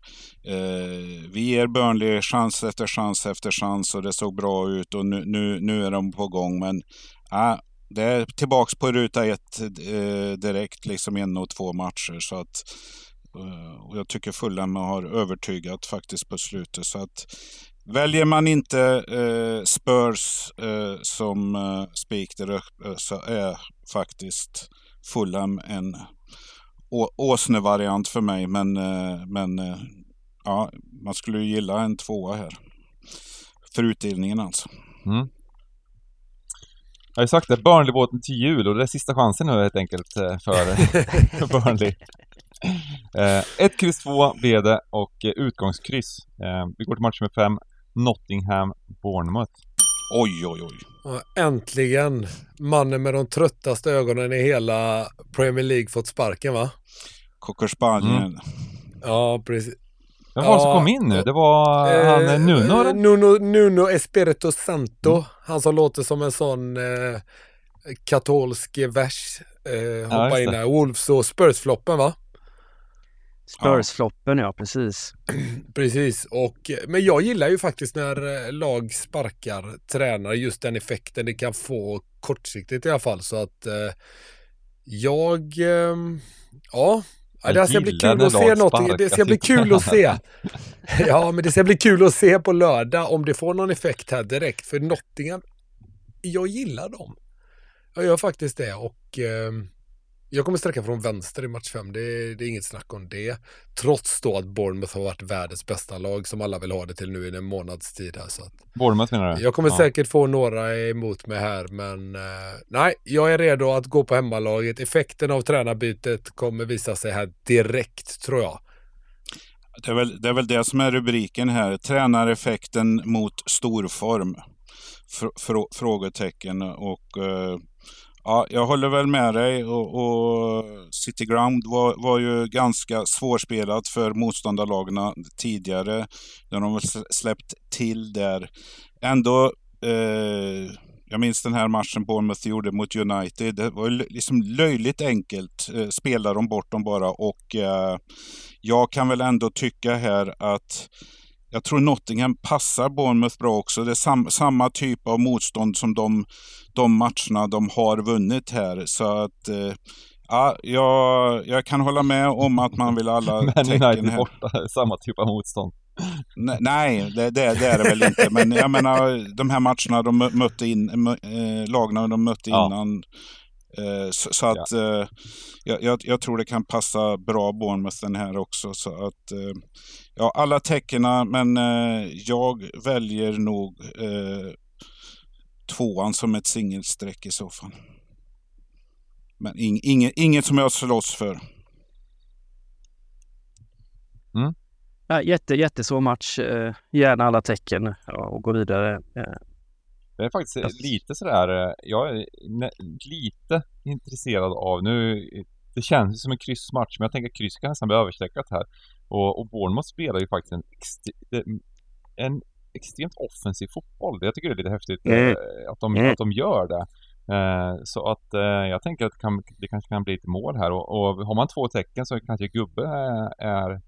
eh, vi ger Burnley chans efter chans efter chans och det såg bra ut och nu, nu, nu är de på gång. Men äh, det är tillbaks på ruta ett eh, direkt, liksom en och två matcher. Så att, eh, och jag tycker Fulham har övertygat faktiskt på slutet. Så att Väljer man inte eh, Spurs eh, som eh, spik där eh, så är faktiskt Fulham en åsnevariant för mig. Men, eh, men eh, ja, man skulle ju gilla en tvåa här. För utdelningen alltså. Mm. Jag har ju sagt det, Burnley-båten till jul och det är sista chansen nu helt enkelt eh, för, för Burnley. Eh, ett kryss två blev det och eh, utgångskryss. Eh, vi går till match nummer fem. Nottingham Bournemouth. Oj, oj, oj. Äntligen mannen med de tröttaste ögonen i hela Premier League fått sparken va? Cocker Spanien. Mm. Ja, precis. Vem var det som kom in nu? Det var eh, han Nuno? Nuno, Nuno Espirito Santo. Mm. Han som låter som en sån eh, katolsk vers. Eh, hoppa ja, in här. Wolves och Spurs-floppen va? Spurs-floppen ja, precis. precis, och, men jag gillar ju faktiskt när eh, lag sparkar tränare, just den effekten det kan få kortsiktigt i alla fall. Så att eh, jag, eh, ja, jag det ska bli kul att se något. Det ska bli kul att se. Ja, men det ska bli kul att se på lördag om det får någon effekt här direkt. För Nottingham, jag gillar dem. Jag gör faktiskt det och eh, jag kommer sträcka från vänster i match 5, det, det, är inget snack om det. Trots då att Bournemouth har varit världens bästa lag som alla vill ha det till nu i en månads tid. Här, så att Bournemouth menar du? Jag kommer ja. säkert få några emot mig här, men eh, nej, jag är redo att gå på hemmalaget. Effekten av tränarbytet kommer visa sig här direkt, tror jag. Det är, väl, det är väl det som är rubriken här. Tränareffekten mot storform? Fr frågetecken och eh, Ja, jag håller väl med dig och, och City Ground var, var ju ganska svårspelat för motståndarlagen tidigare. När de släppt till där. Ändå, eh, jag minns den här matchen Bournemouth gjorde mot United. Det var liksom löjligt enkelt. Eh, spelar de bort dem bara och eh, jag kan väl ändå tycka här att jag tror Nottingham passar Bournemouth bra också. Det är sam, samma typ av motstånd som de, de matcherna de har vunnit här. Så att eh, ja, jag, jag kan hålla med om att man vill alla Men tecken United här. borta, samma typ av motstånd. Nej, det, det, det, är det väl inte. Men jag menar, de här matcherna de mötte in, äh, lagna de mötte ja. innan Eh, så, så, att ja. Eh, jag, jag, tror det kan passa bra Bournemouth den här också. Så att, eh, ja, alla tecknen, men jag väljer nog tvåan som ett singelsträck i så fall. Men ing, inget, inget som jag slåss för. Mm. Ja, jätte, jättesvår match. Gärna alla tecken och gå vidare. Jag är faktiskt jag... lite sådär, eh, jag är lite intresserad av nu, det känns som en kryssmatch, men jag tänker att kryss kan nästan bli överstreckat här. Och, och Bournemouth spelar ju faktiskt en, en extremt offensiv fotboll. Jag tycker det är lite häftigt mm. Eh, att, de, mm. att de gör det. Eh, så att jag tänker att det, kan, det kanske kan bli ett mål här och, och har man två tecken så kanske gubbe är,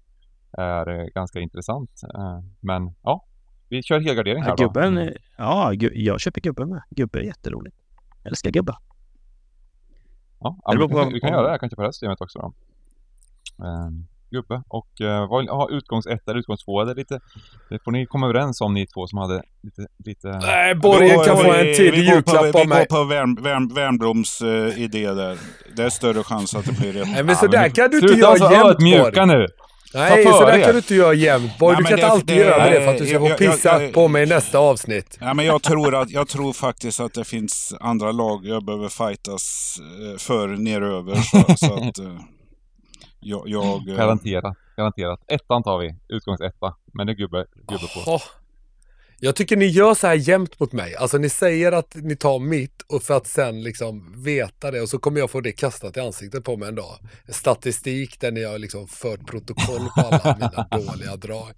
är ganska intressant. men ja, vi kör helgardering här ja, gubben, då. Ja, gu jag köper gubben med. Gubbe är jätteroligt. Jag älskar gubbar. Ja, ja vi, kan, vi kan göra det här kanske på det här systemet också då. Um, gubbe och uh, vad, aha, utgångs ett eller utgångs två, det, lite, det får ni komma överens om ni två som hade lite... lite... Nej, Borgen kan få en tidig julklapp av mig. Vi går på Värm, Värm, Värmbloms uh, idé där. Det är större chans att det blir rätt. Nej, men sådär kan du inte göra jämt, Sluta nu! Nej, så där kan du inte göra jämt Boy. Du kan inte alltid det, göra det för att du ska få pissa jag, jag, på mig i nästa avsnitt. Ja, men jag, tror att, jag tror faktiskt att det finns andra lag jag behöver fightas eh, för neröver. Så, så att, eh, jag, jag, Garanterat. Garanterat. Ettan tar vi. Utgångsetta. Men det är gubbe, gubbe på. Jag tycker ni gör så här jämt mot mig. Alltså ni säger att ni tar mitt och för att sen liksom veta det och så kommer jag få det kastat i ansiktet på mig en dag. Statistik där ni har liksom fört protokoll på alla mina dåliga drag.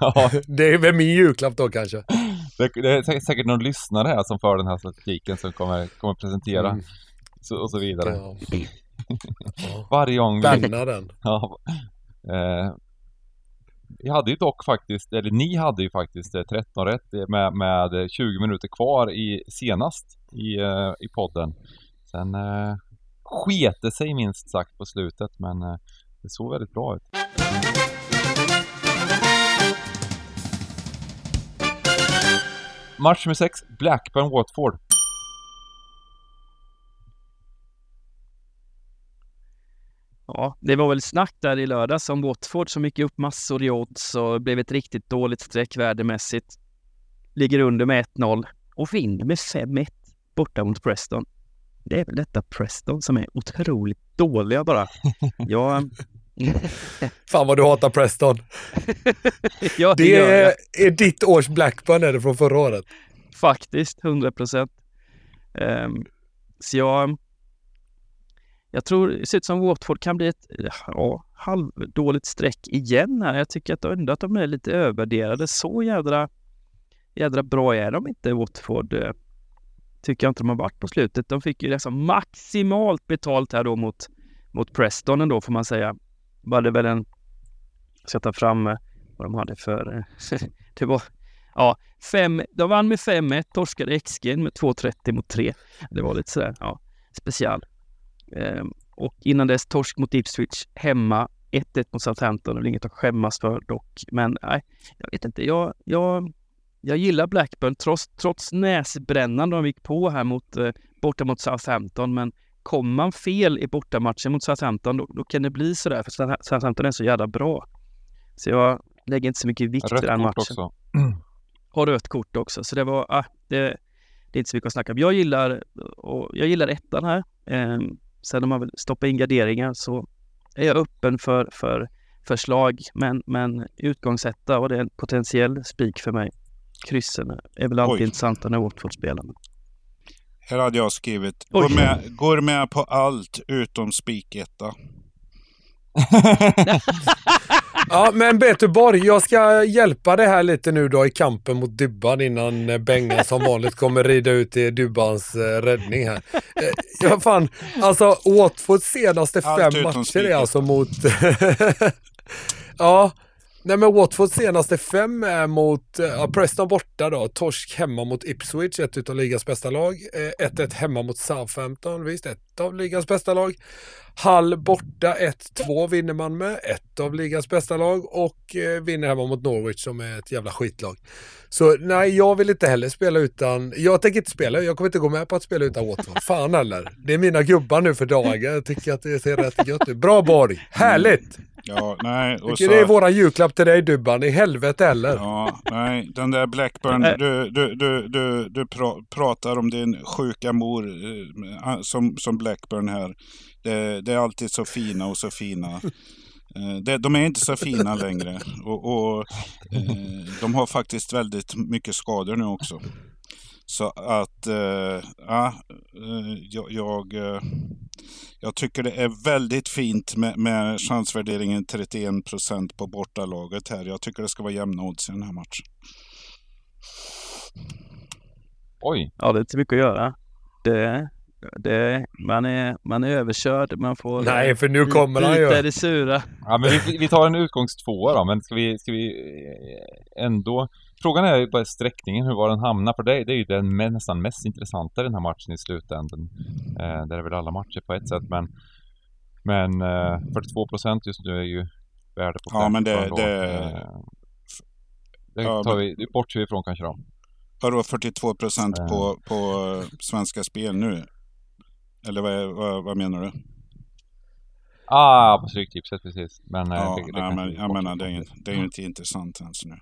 Ja, Det är väl min julklapp då kanske. det, är säkert- någon lyssnare här som för den här statistiken som kommer, kommer presentera Mm. så, och så vidare. Ja. Ja. Varje gång vi... Den. Ja, eh, vi hade ju dock faktiskt, eller ni hade ju faktiskt eh, 13 rätt med, med eh, 20 minuter kvar i senast i, eh, i podden. Sen eh, sket det sig minst sagt på slutet men eh, det såg väldigt bra ut. Match nummer 6, Blackburn-Watford. Ja, det var väl snack där i lördags om Watford som gick upp massor i odds och blev ett riktigt dåligt streck värdemässigt. Ligger under med 1-0 och vinner med 5-1 borta mot Preston. Det är väl detta Preston som är otroligt dåliga bara. Jag... Fan vad du hatar Preston. ja, det Det är, är ditt års Blackburn är det från förra året. Faktiskt, 100 procent. så jag... Jag tror det ser ut som Watford kan bli ett ja, halvdåligt streck igen här. Jag tycker att ändå att de är lite övervärderade. Så jädra, jädra bra är de inte, Watford. Tycker jag inte de har varit på slutet. De fick ju liksom maximalt betalt här då mot, mot Preston ändå får man säga. De hade väl en... Ska ta fram eh, vad de hade för... Eh, det var... Ja, fem, de vann med 5-1, torskade XG med 2,30 mot 3. Det var lite sådär, ja, special. Ehm, och innan dess torsk mot Ipswich hemma, 1-1 mot Southampton. Det är inget att skämmas för dock. Men nej, jag vet inte. Jag, jag, jag gillar Blackburn trots, trots näsbrännan de gick på här mot, eh, borta mot Southampton. Men kommer man fel i bortamatchen mot Southampton då, då kan det bli sådär. För Southampton är så jävla bra. Så jag lägger inte så mycket vikt i den matchen också. har rött kort också. Så det var, ah, det, det är inte så mycket att snacka om. Jag gillar, och jag gillar ettan här. Eh, sen om man vill stoppa in garderingar så är jag öppen för, för förslag. Men, men utgångsetta och det är en potentiell spik för mig. Kryssen är väl alltid Oj. intressanta när Watford spelar. Här hade jag skrivit, Oj. går med, går med på allt utom spiketta. Ja, men Betuborg, jag ska hjälpa dig här lite nu då i kampen mot Dybban innan eh, Benga som vanligt kommer rida ut i Dybbans eh, räddning här. Eh, ja, fan, alltså Watfords senaste fem matcher är alltså mot... ja, nej men Watfords senaste fem är mot eh, ja, Preston borta då, torsk hemma mot Ipswich, ett av ligans bästa lag. Eh, 1-1 hemma mot Southampton, visst, ett av ligans bästa lag. Hall borta 1-2 vinner man med, ett av ligans bästa lag och eh, vinner hemma mot Norwich som är ett jävla skitlag. Så nej, jag vill inte heller spela utan, jag tänker inte spela, jag kommer inte gå med på att spela utan Watford. Fan heller. Det är mina gubbar nu för dagen, jag tycker att det ser rätt gött ut. Bra Borg, härligt! Ja, nej. Och Tycker det är våra julklapp till dig Dubban, i helvete heller. Ja, nej, den där Blackburn, Äh. du, du, du, du, du pra, pratar om din sjuka mor eh, som, som Blackburn här. Det, det är alltid så fina och så fina. Eh, de är inte så fina längre och, och eh, de har faktiskt väldigt mycket skador nu också. Så att, eh, ja, jag, jag, jag tycker det är väldigt fint med, med chansvärderingen 31% på bortalaget här. Jag tycker det ska vara jämna odds i den här matchen. Oj, Ja, det är inte mycket att göra. Det, det, man, är, man är överkörd, man får Nej, för nu kommer han ju. det sura. ja, men vi, vi tar en utgångstvåa då, men ska vi, ska vi eh, ändå... Frågan är ju bara sträckningen, hur var den hamnar, för det, det är ju den nästan mest intressanta i den här matchen i slutändan. Eh, där är väl alla matcher på ett sätt, men... Men eh, 42% just nu är ju värde på Ja, men det- 15 då. det- Eh, det Ja, tar vi, det bortser vi ifrån kanske då. Vadå 42 procent på, på Svenska Spel nu? Eller vad, vad, vad menar du? Ah, på Stryktipset precis. Men, eh, Ja, det, det kanske men, jag menar, det är, ju- det är ju inte intressant ens nu.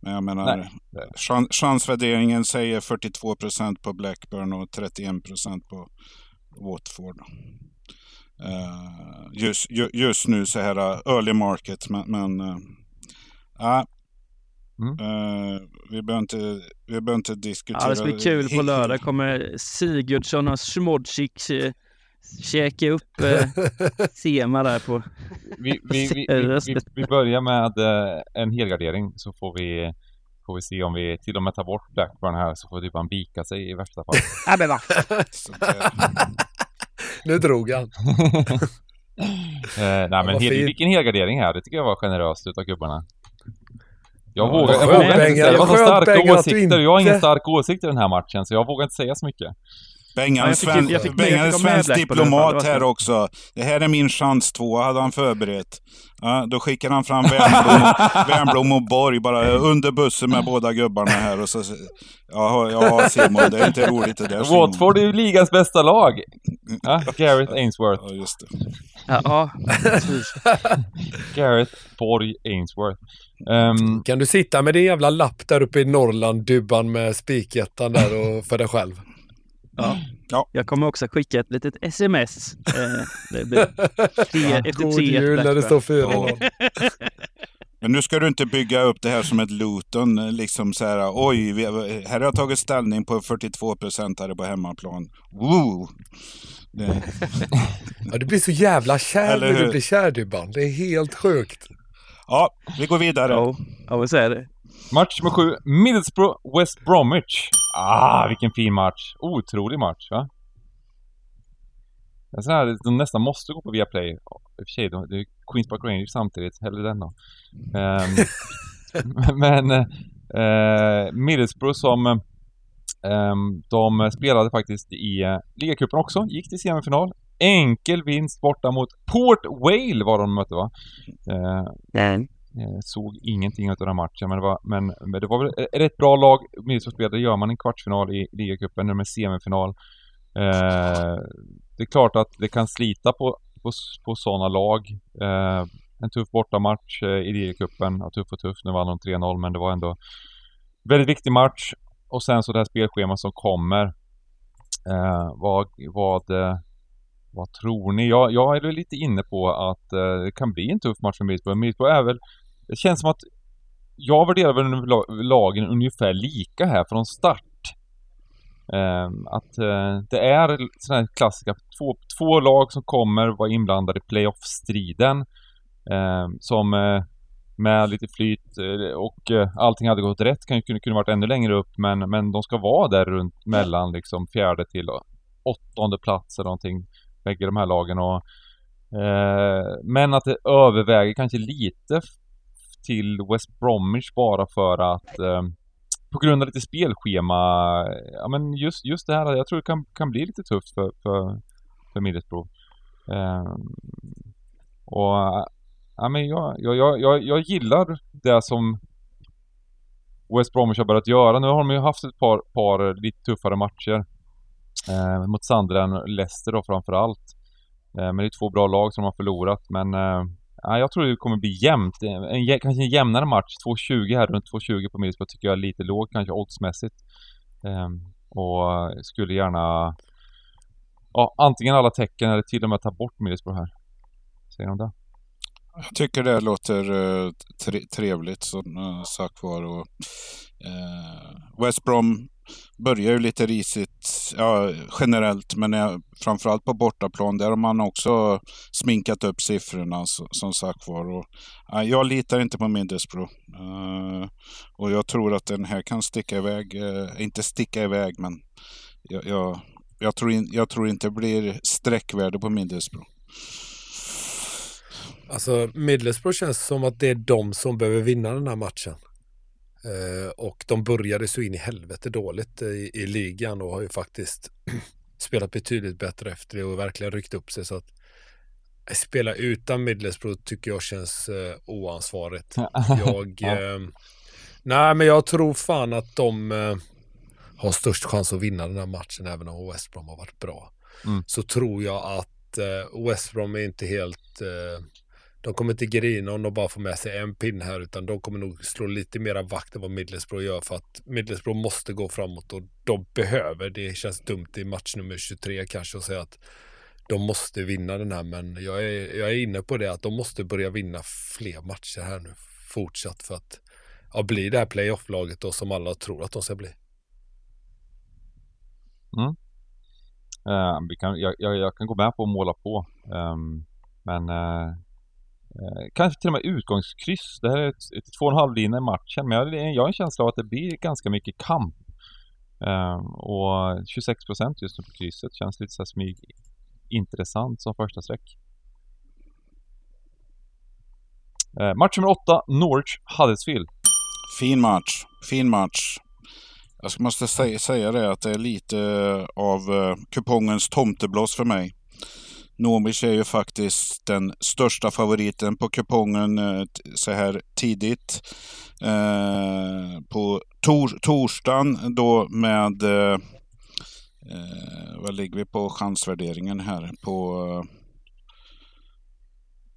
Men jag menar, Nej, chans, chansvärderingen säger 42 procent på Blackburn och 31 procent på Watford. Eh, just, ju, just nu så här uh, early market, men, men uh, ja, Mm. Eh, vi behöver inte, vi behöver inte diskutera. Ja, det ska bli kul på lördag. Kommer Sigurdsson och Smodzik eh, käka upp eh, Sema där på... Vi, vi, vi, vi, vi, vi börjar med eh, en helgardering så får vi, får vi se om vi till och med tar bort Blackburn här så får typ han bika sig i värsta fall. Ja, men va? Det- Nu drog han. Eh, nej men hel, vilken helgardering här. Det tycker jag var generöst utav gubbarna. Jag Ja, vågar, jag vågar inte säga, det var så starka åsikter. Jag har ingen inte- stark åsikt i den här matchen så jag vågar inte säga så mycket. Bengan, sven, är svensk diplomat här så. också. Det här är min chans två, hade han förberett. Ja, då skickar han fram Wernbloom och, Wernbloom och Borg bara under bussen med båda gubbarna här. Och så, ja, ja Simon, det är inte roligt det där Simon. Watford är ju ligans bästa lag. Ja, Gareth Ainsworth. Ja, just det. Ja, ja, precis. Gareth Borg Ainsworth. Ehm, Kan du sitta med din jävla lapp där uppe i Norrland, Dubban med spikettan där och för dig själv? Ja. Ja. Jag kommer också skicka ett litet sms. Eh, det blir tre, efter God tre jul när det står fyra Ja. Men nu ska du inte bygga upp det här som ett Luton, liksom så här, oj, vi, här har jag tagit ställning på 42 procentare på hemmaplan. Woo! Det, Ja, du blir så jävla kär när du blir kär Dubban. Det är helt sjukt. ja, vi går vidare. Ja, jag vill säga det. match nummer sju. Middlesbrough West Bromwich. Ah, vilken fin match. Otrolig match, va? Det är så här, de nästan måste gå på Viaplay. I och för sig, de- det är Queens Park Rangers samtidigt. Hellre den då. Ehm, men eh, Middlesbrough som ehm, de spelade faktiskt i eh, ligacupen också. Gick till semifinal. Enkel vinst borta mot Port Vale var de mötte va? Eh, Nej. Eh, såg ingenting av den här matchen, men det var, men, men det var väl ett rätt bra lag spelade. Gör man en kvartsfinal i ligacupen, när de är semifinal. Eh, det är klart att det kan slita på, på, på sådana lag. Eh, en tuff bortamatch eh, i ligacupen. Ja, tuff och tuff, nu vann de 3-0, men det var ändå väldigt viktig match. Och sen så det här spelschemat som kommer. Eh, vad, vad, eh, vad tror ni? Jag, jag är väl lite inne på att eh, det kan bli en tuff match för Middlesbrough. Middlesbrough är väl... Det känns som att jag värderar väl lagen ungefär lika här från start. Ehm, att eh, det är sådana här klassiska två, två lag som kommer vara inblandade i playoff-striden. ehm, som eh, med lite flyt eh, och eh, allting hade gått rätt kan ju kunna varit ännu längre upp men, men de ska vara där runt mellan liksom fjärde till åttonde plats eller någonting. Bägge de här lagen och eh, Men att det överväger kanske lite till West Bromwich bara för att eh, på grund av lite spelschema, ja men just, just det här, jag tror det kan, kan bli lite tufft för, för, för Middlesbrough. Eh, och ja men jag, jag, jag, jag, jag gillar det som West Bromwich har börjat göra. Nu har de ju haft ett par, par lite tuffare matcher. Eh, mot Sunderland och Leicester då framförallt. Eh, men det är två bra lag som de har förlorat men eh, jag tror det kommer bli jämnt. En, kanske en jämnare match. 2.20 här, runt 2.20 på Middlesbrough tycker jag är lite lågt kanske oddsmässigt. Eh, och skulle gärna ja, antingen alla tecken eller till och med ta bort Middlesbrough här. Säger de det? Jag tycker det låter eh, tre, trevligt som eh, sagt var. Och, eh, West Brom börjar ju lite risigt ja, generellt men är, framförallt på bortaplan där har man också sminkat upp siffrorna som sagt var. Och, ja, jag litar inte på Middlesbrough. Eh, och jag tror att den här kan sticka iväg, eh, inte sticka iväg men jag, jag, jag, tror, in, jag tror inte det blir sträckvärde på Middlesbrough. Alltså Middlesbrough känns som att det är de som behöver vinna den här matchen. Eh, och de började så in i helvete dåligt i, i ligan och har ju faktiskt spelat betydligt bättre efter det och verkligen ryckt upp sig. Så att eh, spela utan Middlesbrough tycker jag känns eh, oansvarigt. Jag, Ja. eh, nej men jag tror fan att de eh, har störst chans att vinna den här matchen även om West Brom har varit bra. Mm. Så tror jag att West Brom är inte helt de kommer inte grina om de bara får med sig en pinne här utan de kommer nog slå lite mera vakt än vad Middlesbrough gör för att Middlesbrough måste gå framåt och de behöver, det känns dumt i match nummer 23 kanske att säga att de måste vinna den här men jag är, jag är inne på det att de måste börja vinna fler matcher här nu fortsatt för att ja, bli det här playoff-laget då som alla tror att de ska bli. Mm. Eh, vi kan, jag, jag, jag kan gå med på att måla på. um, men uh Eh, kanske till och med utgångskryss. Det här är ett, ett två och en halv linje i matchen. Men jag, jag har en känsla av att det blir ganska mycket kamp. Ehm, och 26 procent just nu på krysset känns lite så här smyg intressant som första streck. Eh, match nummer åtta, Norwich Huddersfield. Fin match. Fin match. Jag måste säga, säga det att det är lite av uh, kupongens tomteblås för mig. Norwich är ju faktiskt den största favoriten på kupongen eh, så här tidigt. Eh, på tor torsdagen då med... Eh, vad ligger vi på chansvärderingen här? På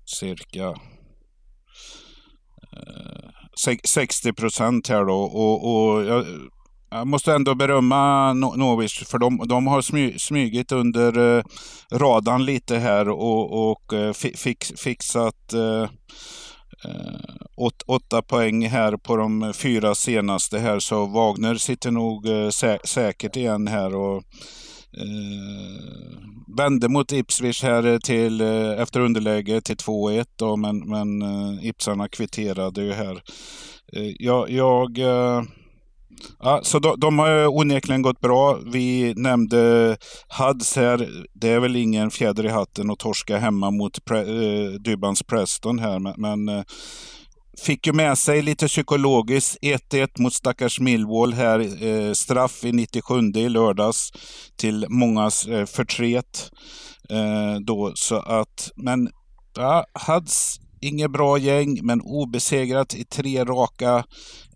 cirka 60 procent här då. Och, och jag, jag, måste ändå berömma Norwich för de, de har smy, smygit under eh, radarn lite här och, och eh, fix, fixat eh, åt, åtta poäng här på de fyra senaste här. Så Wagner sitter nog sä, säkert igen här. och Eh, vände mot Ipswich här till, eh, efter underläge till 2-1 då, men, men eh, Ipsarna kvitterade ju här. Eh, jag, jag eh, Ja, så de, de har onekligen gått bra. Vi nämnde Huds här. Det är väl ingen fjäder i hatten att torska hemma mot pre, eh, Dybans Preston här. Men, men eh, Fick ju med sig lite psykologiskt 1-1 mot stackars Millwall här. Eh, straff i 97 i lördags till mångas eh, förtret. Eh, då, så att, men ja, Hads inget bra gäng, men obesegrat i tre raka.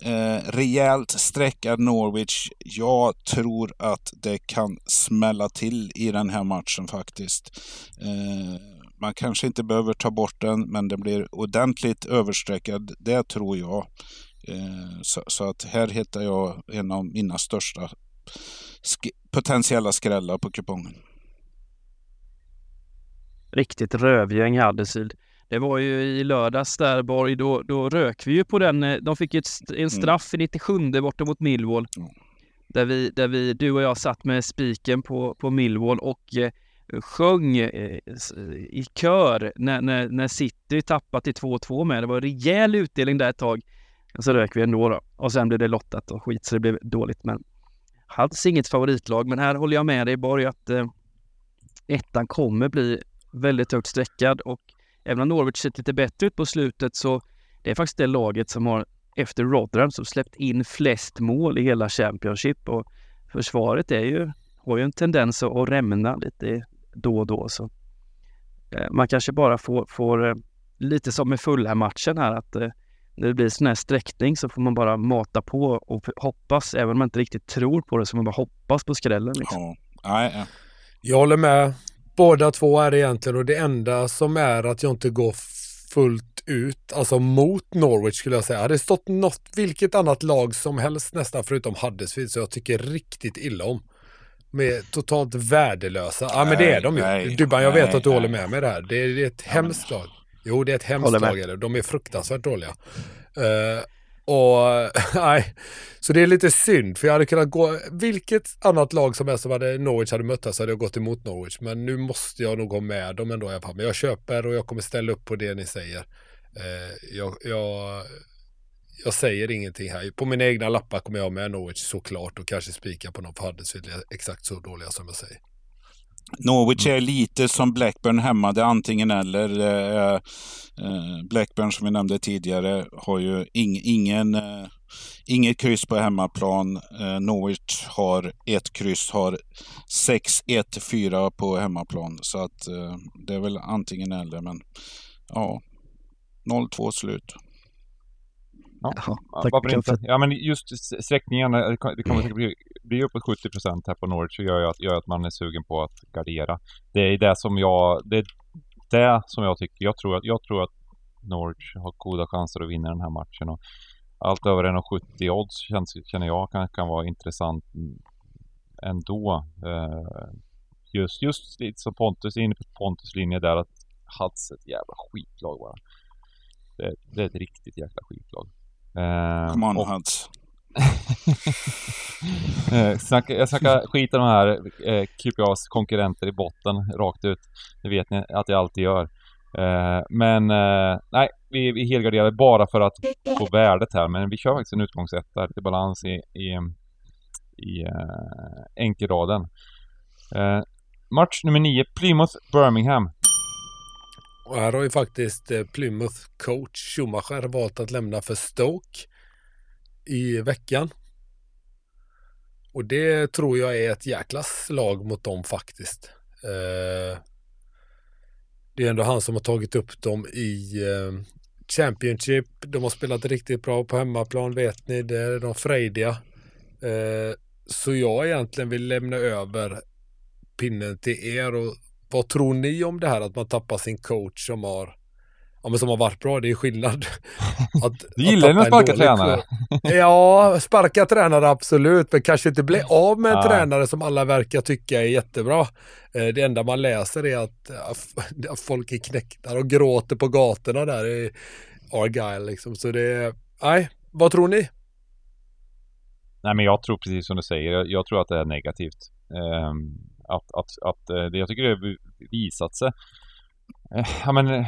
Eh, rejält sträckad Norwich. Jag tror att det kan smälla till i den här matchen faktiskt. Eh, man kanske inte behöver ta bort den, men den blir ordentligt överstreckad. Det tror jag. Eh, så, så, att här hittar jag en av mina största sk potentiella skrällar på kupongen. Riktigt rövgäng Huddersfield. Det var ju i lördags där Borg, då, då rök vi ju på den. Eh, de fick ju ett, en mm. straff mm. i 97 borta mot Millwall. Mm. Där, vi, där vi, du och jag satt med spiken på, på Millwall och eh, sjöng eh, i kör när, när, när City tappade till 2-2 med. Det var en rejäl utdelning där ett tag. Och så rök vi ändå då. Och sen blev det lottat och skit så det blev dåligt. Men hade inget favoritlag. Men här håller jag med dig Borg att eh, ettan kommer bli väldigt högt streckad och även om Norwich sett lite bättre ut på slutet så det är faktiskt det laget som har efter Rotherham som släppt in flest mål i hela Championship och försvaret är ju, har ju en tendens att rämna lite då och då. Så eh, man kanske bara får, får eh, lite som med Fulham-matchen här att eh, när det blir sån här sträckning så får man bara mata på och hoppas, även om man inte riktigt tror på det, så man bara hoppas på skrällen. Liksom. Ja. Nej, ja. Jag håller med. Båda två är egentligen och det enda som är att jag inte går fullt ut, alltså mot Norwich skulle jag säga. Hade det stått något, vilket annat lag som helst nästan förutom Huddersfield så jag tycker riktigt illa om med totalt värdelösa. Ja men det är de ju. Dubban, jag vet att du håller med mig där. Det är, det är ett ja, hemskt lag. Jo, det är ett hemskt lag. De är fruktansvärt dåliga. Uh, och nej, så det är lite synd för jag hade kunnat gå, vilket annat lag som helst som hade Norwich hade mött så hade jag gått emot Norwich. Men nu måste jag nog gå med dem ändå i alla fall. Men jag köper och jag kommer ställa upp på det ni säger. Eh, jag, jag jag säger ingenting här. På mina egna lappar kommer jag med Norwich såklart och kanske spika på någon för Huddersfield exakt så dåliga som jag säger. Norwich är lite som Blackburn hemma, det är antingen eller. Eh, eh, Blackburn som vi nämnde tidigare har ju ing, ingen, eh, inget kryss på hemmaplan. Norwich har ett kryss, har 6-1-4 på hemmaplan. Så att det är väl antingen eller. Men ja, 0-2 slut. Ja, Jaha, tack? Ja, men just sträckningarna, det kommer säkert bli, bli uppåt 70 procent här på Norwich så gör ju att, gör att man är sugen på att gardera. Det är det som jag, det är det som jag tycker. Jag tror att, jag tror att Norwich har goda chanser att vinna den här matchen. Och allt över 1,70 odds känns, känner jag kan, kan vara intressant ändå. Uh, just, just lite som Pontus, inne på Pontus linje där att Hats ett jävla skitlag bara. Det, det är ett riktigt jäkla skitlag. Eh, Come on och- Huds. Eh, jag snackar skit om de här eh, QPAs konkurrenter i botten rakt ut. Det vet ni att jag alltid gör. Eh, men eh, nej, vi, vi helgarderar bara för att få värdet här. Men vi kör faktiskt en utgångsetta till balans i, i, i eh, enkelraden. Match nummer 9, Plymouth-Birmingham. Och här har ju faktiskt Plymouth coach Schumacher valt att lämna för Stoke i veckan. Och det tror jag är ett jäkla slag mot dem faktiskt. Eh, Det är ändå han som har tagit upp dem i eh, Championship. De har spelat riktigt bra på hemmaplan vet ni. Det är de frejdiga. Eh, Så jag egentligen vill lämna över pinnen till er och vad tror ni om det här att man tappar sin coach som har Ja men som har varit bra, det är skillnad. Att, Du gillar ju sparkar dålig tränare. Ja, sparka tränare absolut, men kanske inte bli av med en Ja. tränare som alla verkar tycka är jättebra. Eh, Det enda man läser är att att folk är knäckta och gråter på gatorna där i Argyle liksom. Så det nej, vad tror ni? Nej men jag tror precis som du säger, jag, jag tror att det är negativt. Ehm, att, att, att, eh, det, jag tycker det har visat sig. Ja, men, eh,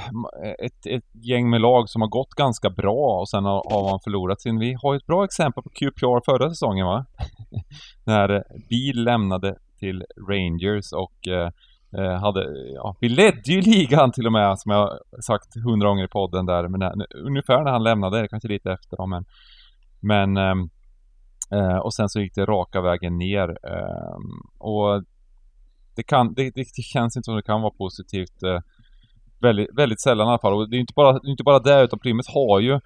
ett, ett gäng med lag som har gått ganska bra och sen har, har man förlorat sin... Vi har ju ett bra exempel på QPR förra säsongen va? När eh, Bil lämnade till Rangers och eh, eh, hade... Ja, vi ledde ju ligan till och med som jag sagt hundra gånger i podden där. Men eh, när, ungefär när han lämnade, kanske lite efter då, men... Men... Ehm, eh, och sen så gick det raka vägen ner. Eh, och det, kan, det, det, det känns inte som det kan vara positivt. Väldigt, väldigt sällan i alla fall. Och det är inte bara, det är inte bara det utan Plymouth har ju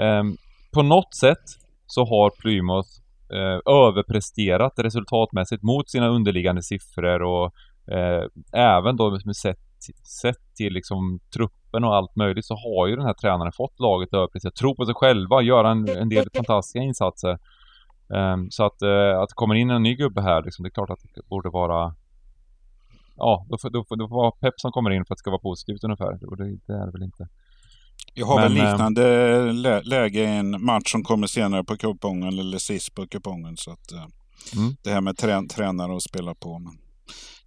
ehm, på något sätt så har Plymouth eh, överpresterat resultatmässigt mot sina underliggande siffror och eh, även då med sett, sett till liksom truppen och allt möjligt så har ju den här tränaren fått laget att överprestera, tro på sig själva, göra en, en del fantastiska insatser. Um, så att, uh, att det kommer in en ny gubbe här, liksom, det är klart att det borde vara Ja, då får, då, får, då får vara pepp som kommer in för att det ska vara positivt ungefär. Och det, det är det väl inte. Jag har väl Men, eh, liknande lä läge i en match som kommer senare på kupongen, eller sist på kupongen. Så att, eh, Mm. Det här med trän tränare att spela på. Men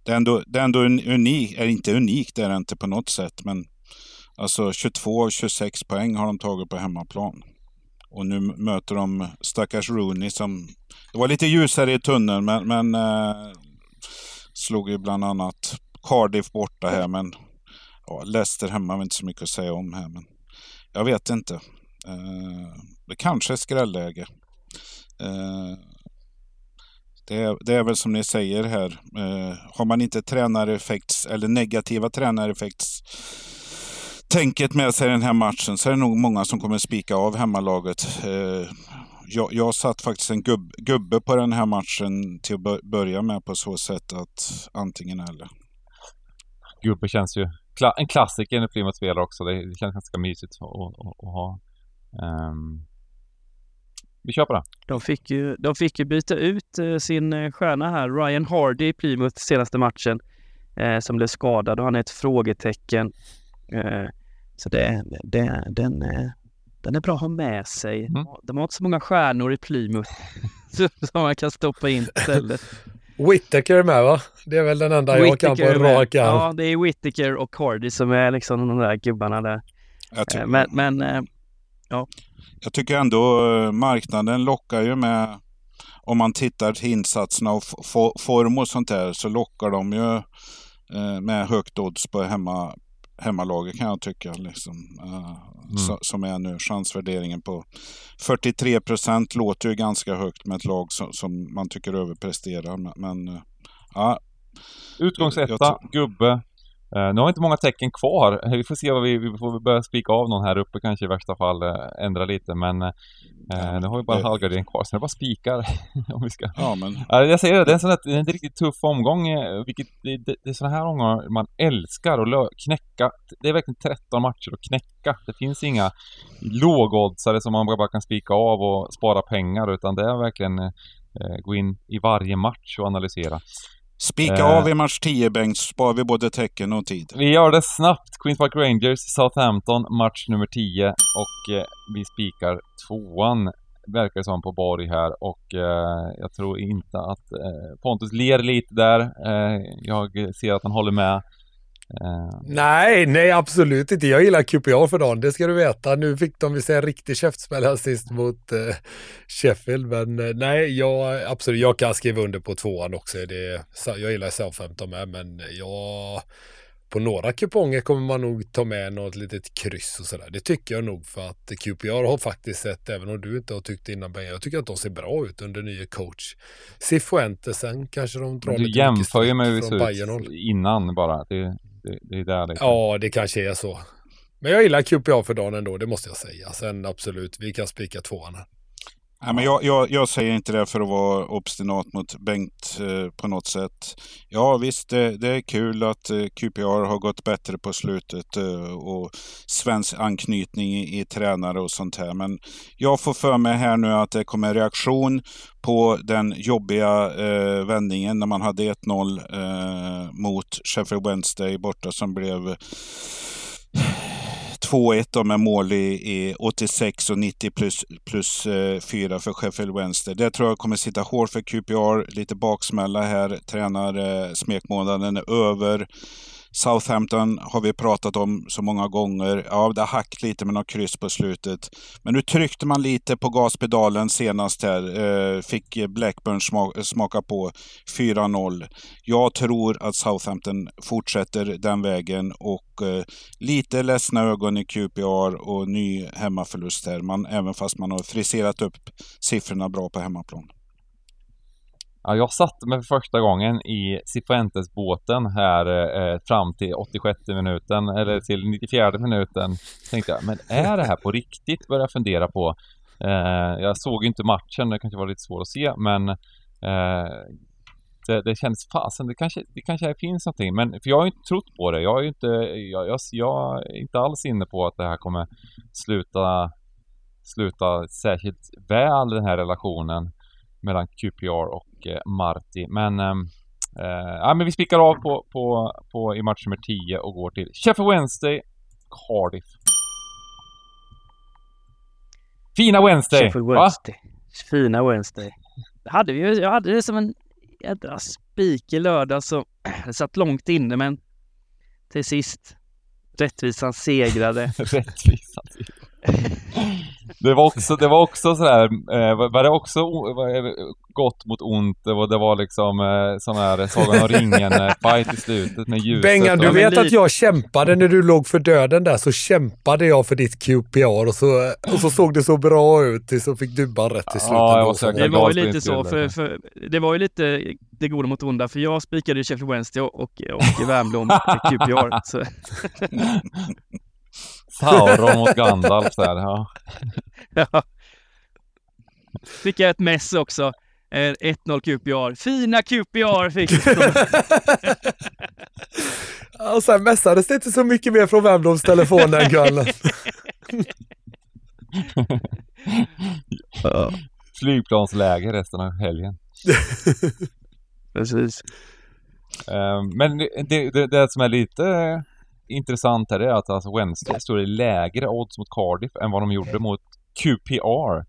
det är ändå, det är ändå un- unik, är inte unikt, det är det inte på något sätt. Men alltså 22 av 26 poäng har de tagit på hemmaplan. Och nu möter de stackars Rooney som... Det var lite ljusare i tunneln men, men eh, slog ju bland annat Cardiff borta här. Men ja, Leicester hemma har inte så mycket att säga om här. Men jag vet inte. Eh, det kanske är skrälläge. Eh, det, är, det är väl som ni säger här. Eh, har man inte tränareffekts eller negativa tränareffekts tänket med sig i den här matchen så är det nog många som kommer spika av hemmalaget. Eh, jag, jag satt faktiskt en gubb, gubbe på den här matchen till att bör- börja med på så sätt att antingen eller. Gubbe känns ju... Kla, en klassiker när Plymouth spelar också. Det, det känns ganska mysigt att, att, att, att ha. Ehm, vi kör på det. De fick ju, de fick ju byta ut eh, sin eh, stjärna här, Ryan Hardy i Plymouth senaste matchen, eh, som blev skadad och han är ett frågetecken. Eh, så det, det, den, eh, den är bra att ha med sig. Mm. De har inte så många stjärnor i Plymouth som man kan stoppa in istället. Whittaker är med va? Det är väl den enda jag kan på en rak arm. Ja, det är Whittaker och Hardy som är liksom de där gubbarna där. Jag, ty- Eh, men men eh, jag tycker ändå eh, marknaden lockar ju med, om man tittar till insatserna och form och sånt där, så lockar de ju med högt odds på hemma, hemmalaget kan jag tycka. Liksom, eh, så, som är nu chansvärderingen på 43 procent låter ju ganska högt med ett lag som, som man tycker överpresterar. Men, men eh, ja, Utgångsetta, gubbe. Eh, nu har vi inte många tecken kvar. Vi får se vad vi, vi får börja spika av någon här uppe kanske i värsta fall. Eh, ändra lite men eh, Ja, nu har vi bara det- halvgardering kvar så det är bara spikar. om vi ska. ja, men Ja, jag säger det, det är en, sån här, det är en riktigt tuff omgång. eh, Vilket, det, det, det är sådana här omgångar man älskar att knäcka. Det är verkligen 13 matcher att knäcka. Det finns inga lågoddsare som man bara kan spika av och spara pengar utan det är verkligen eh, gå in i varje match och analysera. Spika Eh. av i match 10 Bengt, sparar vi både tecken och tid. Vi gör det snabbt. Queens Park Rangers, Southampton, match nummer 10 och eh, vi spikar tvåan verkar det som på Borg här och eh, jag tror inte att eh, Pontus ler lite där. Eh, jag ser att han håller med. Eh, Nej, nej absolut inte. Jag gillar QPR för dagen, det ska du veta. Nu fick de se en riktig käftsmäll här sist mot eh, Sheffield, men eh, nej, jag, absolut, jag kan skriva under på tvåan också. Det, jag gillar Southampton med, men jag på några kuponger kommer man nog ta med något litet kryss och sådär. Det tycker jag nog för att QPR har faktiskt sett, även om du inte har tyckt innan Ben, jag tycker att de ser bra ut under nye coach. Cifuentes, sen kanske de drar du lite jämför ju med hur det såg ut innan bara. Det, det, det är där liksom. Ja, det kanske är så. Men jag gillar QPA för dagen ändå, det måste jag säga. Sen absolut, vi kan spika tvåan här. Nej, men jag, jag, jag säger inte det för att vara obstinat mot Bengt eh, på något sätt. Ja visst, det, det är kul att eh, QPR har gått bättre på slutet eh, och svensk anknytning i, i tränare och sånt här. Men jag får för mig här nu att det kommer en reaktion på den jobbiga eh, vändningen när man hade 1-0 eh, mot Sheffield Wednesday borta som blev 2-1 med mål i, i 86 och 90 plus, plus eh, 4 för Sheffield Wednesday. Det tror jag kommer sitta hårt för QPR. Lite baksmälla här. Tränar eh, smekmånaden är över. Southampton har vi pratat om så många gånger. Ja, det har hackat lite med något kryss på slutet. Men nu tryckte man lite på gaspedalen senast här. Eh, fick Blackburn smaka på 4-0. Jag tror att Southampton fortsätter den vägen och eh, lite ledsna ögon i QPR och ny hemmaförlust här. Man, även fast man har friserat upp siffrorna bra på hemmaplan. Ja, jag satte mig för första gången i Cifuentes-båten här eh, fram till 86 minuten, eller till 94 minuten. Tänkte jag, men är det här på riktigt? Började jag fundera på. Eh, jag såg ju inte matchen, det kanske var lite svårt att se, men eh, det, det kändes fasen, det kanske, det kanske finns någonting. Men för jag har ju inte trott på det. Jag är ju inte, jag, jag, jag är inte alls inne på att det här kommer sluta, sluta särskilt väl, den här relationen mellan QPR och eh, Marti. Men, ehm, eh, ja, men vi spikar av på, på, på i match nummer 10 och går till Sheffield Wednesday, Cardiff. Fina Wednesday! Sheffield va? Wednesday. Fina Wednesday. Det hade vi jag hade det som en jädra spik i lördag det satt långt inne men till sist rättvisan segrade. Rättvisa. Det var också, det var också sådär, eh, var det också det gott mot ont? Det var, det var liksom eh, sån här Sagan om ringen-fight i slutet med ljuset. Bengan, du vet att jag kämpade när du låg för döden där, så kämpade jag för ditt QPR och så, och så såg det så bra ut tills så fick Dubban rätt till slut. Ja, jag var. Det var ju lite så, för, för det var ju lite det goda mot onda, för jag spikade ju Sheffield Wednesday och, och, och till QPR. Så, Sauron mot Gandalf där, ja. ja. Fick jag ett mess också. Eh, 1-0 QPR. Fina QPR fick jag. Och sen mässades det inte så mycket mer från Wernbloms telefon den kvällen. Flygplansläge resten av helgen. Precis. Eh, Men det, det, det som är lite eh, intressant här är att alltså Wednesday står i lägre odds mot Cardiff än vad de gjorde mot QPR.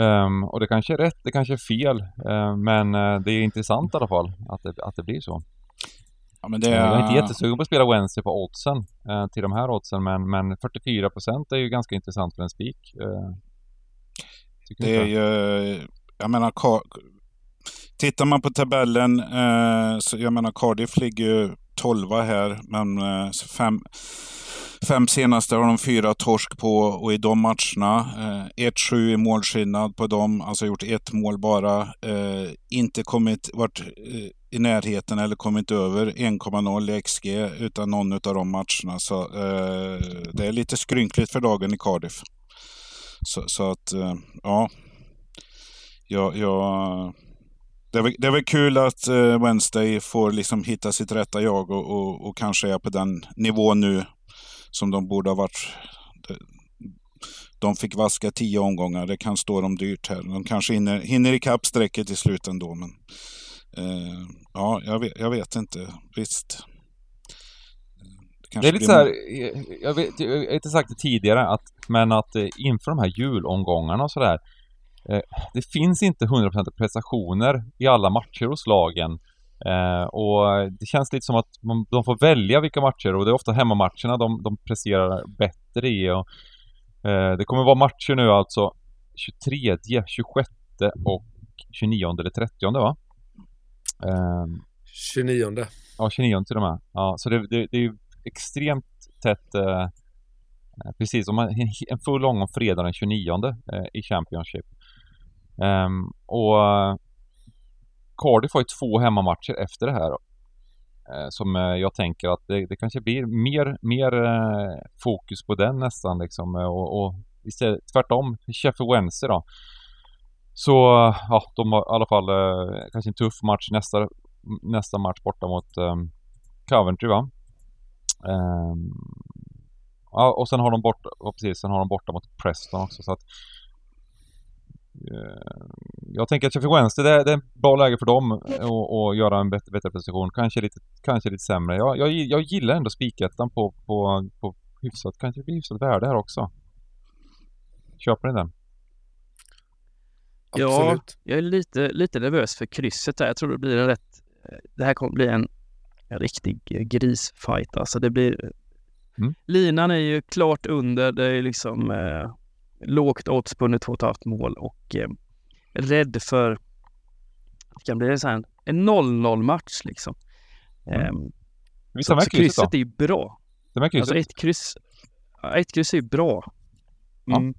Ehm, och det kanske är rätt, det kanske är fel, eh, men eh, det är intressant i alla fall att det, att det blir så. Ja, men det Jag är inte är, jättesugen på att spela Wednesday på oddsen eh, till de här oddsen, men, men 44% är ju ganska intressant för en spik. Det är ju, jag menar, Ka- tittar man på tabellen, så jag menar Cardiff ligger ju 12 här, men eh, fem, fem senaste har de fyra torsk på och i de matcherna, eh, 1-7 i målskillnad på dem, alltså gjort ett mål bara, eh, inte kommit, varit eh, i närheten eller kommit över 1,0 i XG utan någon av de matcherna. Så eh, det är lite skrynkligt för dagen i Cardiff. Så, så att, eh, ja. Jag, jag, det, är väl, det är väl kul att eh, Wednesday får liksom hitta sitt rätta jag och, och, och kanske är på den nivån nu som de borde ha varit. De, fick vaska tio omgångar. Det kan stå dem dyrt här. De kanske hinner, hinner ikapp strecket i slut ändå. Men Eh, ja, jag vet, jag vet inte. Visst. Det, är lite så här, jag, vet, jag har inte sagt det tidigare, att, men att eh, inför de här julomgångarna och sådär, det finns inte 100% prestationer i alla matcher hos lagen. Eh, och det känns lite som att man, de får välja vilka matcher och det är ofta hemmamatcherna de, de presterar bättre i. Och, eh, det kommer vara matcher nu alltså 23, 26 och 29 eller 30 va? Eh, 29. Ja, 29 till och med. Ja, så det, det, det är extremt tätt. Eh, eh, precis, om man, en full omgång fredag den 29 eh, i Championship. Um, och Cardiff har ju två hemmamatcher efter det här. Uh, som eh, jag tänker att det, det kanske blir mer, mer uh, fokus på den nästan liksom. Och, och istället, tvärtom, Sheffield Wednesday då. Så ja, de har i alla fall eh, kanske en tuff match nästa, nästa match borta mot um, Coventry va? Ehm, ja, och sen har de borta, ja, precis, sen har de borta mot Preston också så att jag tänker att Sheffield Wednesday, det, är- det är ett bra läge för dem att att göra en bättre, bättre prestation. Kanske lite, kanske lite sämre. Jag, jag, jag gillar ändå spikettan på, på, på hyfsat, kanske blir hyfsat värde här också. Köper ni den? Ja, Absolut. jag är lite, lite nervös för krysset där. Jag tror det blir en rätt... Det här kommer bli en, en riktig grisfight. Alltså det blir... Mm. Linan är ju klart under. Det är liksom eh, lågt odds på under 2,5 mål och eh, rädd för... Det kan bli en sån här, en 0-0 match liksom. Mm. Vi så, så krysset då. krysset är ju bra. Ta med krysset. Alltså ett kryss, ja, ett kryss är ju bra. Ja. Mm.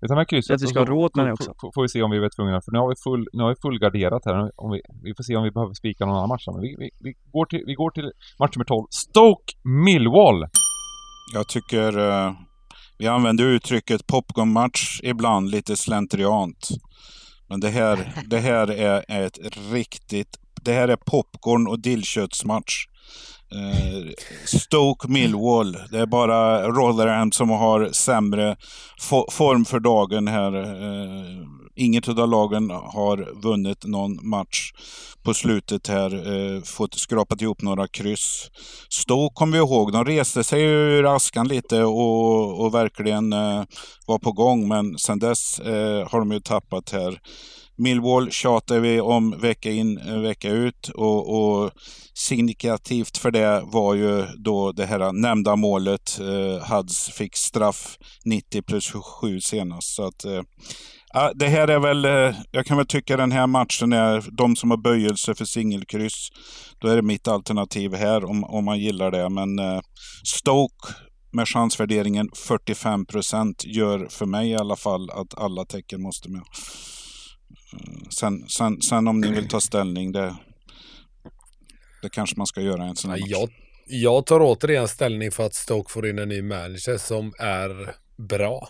Vi tar med krysset. Att vi ska ha så råd med får- det också. Får, får vi se om vi är tvungna. För nu har vi, full, nu har vi fullgarderat här. Om vi, vi får se om vi behöver spika någon annan match. Men vi, vi, vi, går till, vi går till match nummer 12. Stoke Millwall. Jag tycker eh, vi använder uttrycket popcornmatch ibland lite slentriant. Men det här, det här är ett riktigt... Det här är popcorn och dillköttsmatch. Eh, Stoke Millwall. Det är bara Rotherham som har sämre fo- form för dagen här. Eh, inget av lagen har vunnit någon match på slutet här. Eh, fått skrapat ihop några kryss. Stoke kommer vi ihåg, de reste sig ur askan lite och, och verkligen eh, var på gång. Men sedan dess eh, har de ju tappat här. Millwall tjatar vi om vecka in, eh, vecka ut och, och signifikativt för det var ju då det här nämnda målet. Eh, Hads fick straff 90 plus 7 senast. Så att, eh, det här är väl, eh, jag kan väl tycka den här matchen är, de som har böjelse för singelkryss, då är det mitt alternativ här om, om man gillar det. Men eh, Stoke med chansvärderingen 45 procent gör för mig i alla fall att alla tecken måste med. Eh, Sen, sen, sen om ni vill ta ställning, det, det kanske man ska göra i en sån här match. jag, jag tar återigen ställning för att Stoke får in en ny manager som är bra.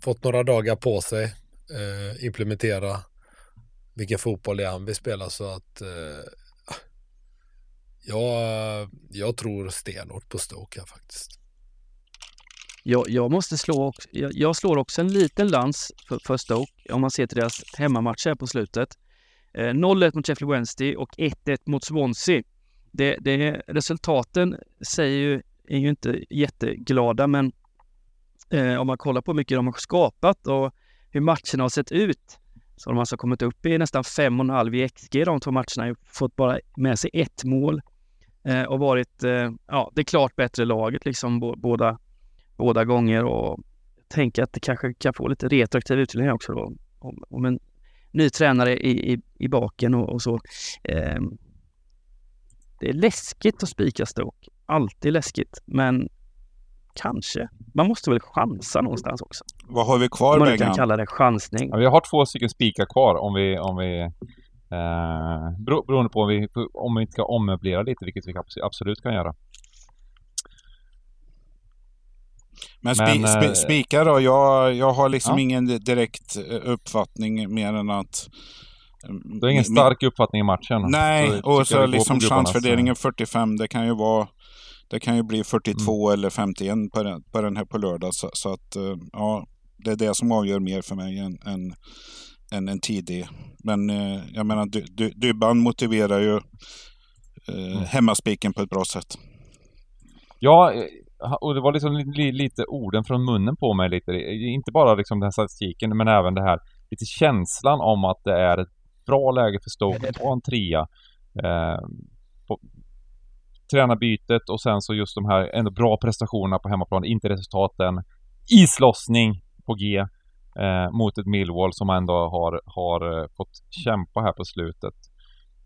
Fått några dagar på sig. Eh, implementera vilken fotboll det är han vill spela så att eh, jag, jag tror stenhårt på Stoke här faktiskt. Jag, jag måste slå, jag, jag slår också en liten lans för, för Stoke om man ser till deras hemmamatcher på slutet. Eh, 0-1 mot Sheffield Wednesday och 1-1 mot Swansea. Det, det, resultaten säger ju, är ju inte jätteglada men eh, om man kollar på hur mycket de har skapat och hur matcherna har sett ut så har de alltså kommit upp i nästan 5,5 i XG de två matcherna. Fått bara med sig ett mål eh, och varit eh, ja, det klart bättre laget liksom båda båda gånger och tänker att det kanske kan få lite retroaktiv utdelning också då. Om, om en ny tränare i, i, i baken och, och så. Eh, det är läskigt att spika Stoke. Alltid läskigt, men kanske. Man måste väl chansa någonstans också. Vad har vi kvar Om man kan Bengan? kalla det chansning. Ja, vi har två stycken spikar kvar om vi, om vi eh, bero, beroende på om vi, om vi inte ska ommöblera lite, vilket vi abs- absolut kan göra. Men, spi, spi, eh, spika då? Jag, jag har liksom Ja. ingen direkt eh, uppfattning mer än att... Du har ingen stark uppfattning i matchen? Nej, Så och så liksom gubbarnas, chansvärderingen 45, det kan ju vara... Det kan ju bli 42 eller 51 på den, på den här på lördag. Så, så att, eh, ja, det är det som avgör mer för mig än, än, än en tidig. Men eh, jag menar, Dy- Dy- Dybban motiverar ju eh, hemmaspiken på ett bra sätt. Ja, eh, och det var liksom li, li, lite orden från munnen på mig lite. Inte bara liksom den här statistiken, men även det här lite känslan om att det är ett bra läge för Stoke ta en trea. Eh, på, tränarbytet och sen så just de här ändå bra prestationerna på hemmaplan, inte resultaten. Islossning på G eh, mot ett Millwall som ändå har, har eh, fått kämpa här på slutet.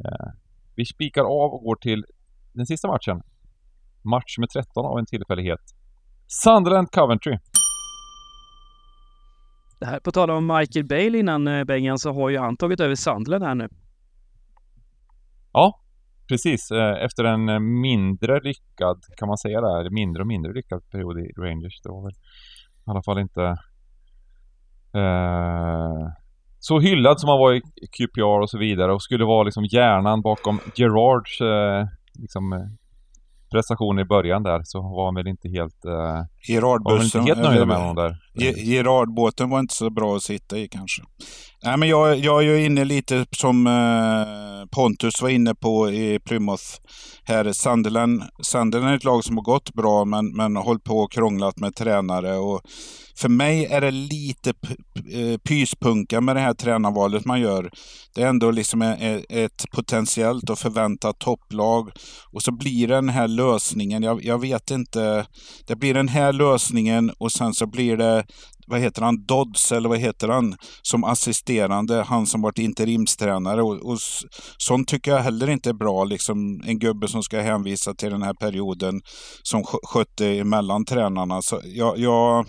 Eh, vi spikar av och går till den sista matchen. Match med 13 av en tillfällighet. Sunderland Coventry. Det här, på tal om Michael Bale innan eh, Bengan så har ju han tagit över Sunderland här nu. Ja, precis. Eh, Efter en eh, mindre lyckad, kan man säga det, mindre och mindre lyckad period i Rangers. Det var väl i alla fall inte eh, så hyllad som han var i QPR och så vidare och skulle vara liksom hjärnan bakom Gerards eh, liksom, eh, prestation i början där så var han väl inte helt, eh, var väl inte helt nöjd med honom där. Ge- Gerardbåten var inte så bra att sitta i kanske. Nej, men jag, jag är ju inne lite som eh, Pontus var inne på i Plymouth. Här Sunderland, Sunderland är ett lag som har gått bra men, men har hållit på och krånglat med tränare. Och för mig är det lite eh, pyspunka med det här tränarvalet man gör. Det är ändå liksom e, e, ett potentiellt och förväntat topplag. Och så blir det den här lösningen. Jag, jag vet inte. Det blir den här lösningen och sen så blir det vad heter han, Dodds eller vad heter han, som assisterande, han som varit interimstränare. Och, och sånt tycker jag heller inte är bra, liksom en gubbe som ska hänvisa till den här perioden som skötte emellan tränarna. Så jag, jag,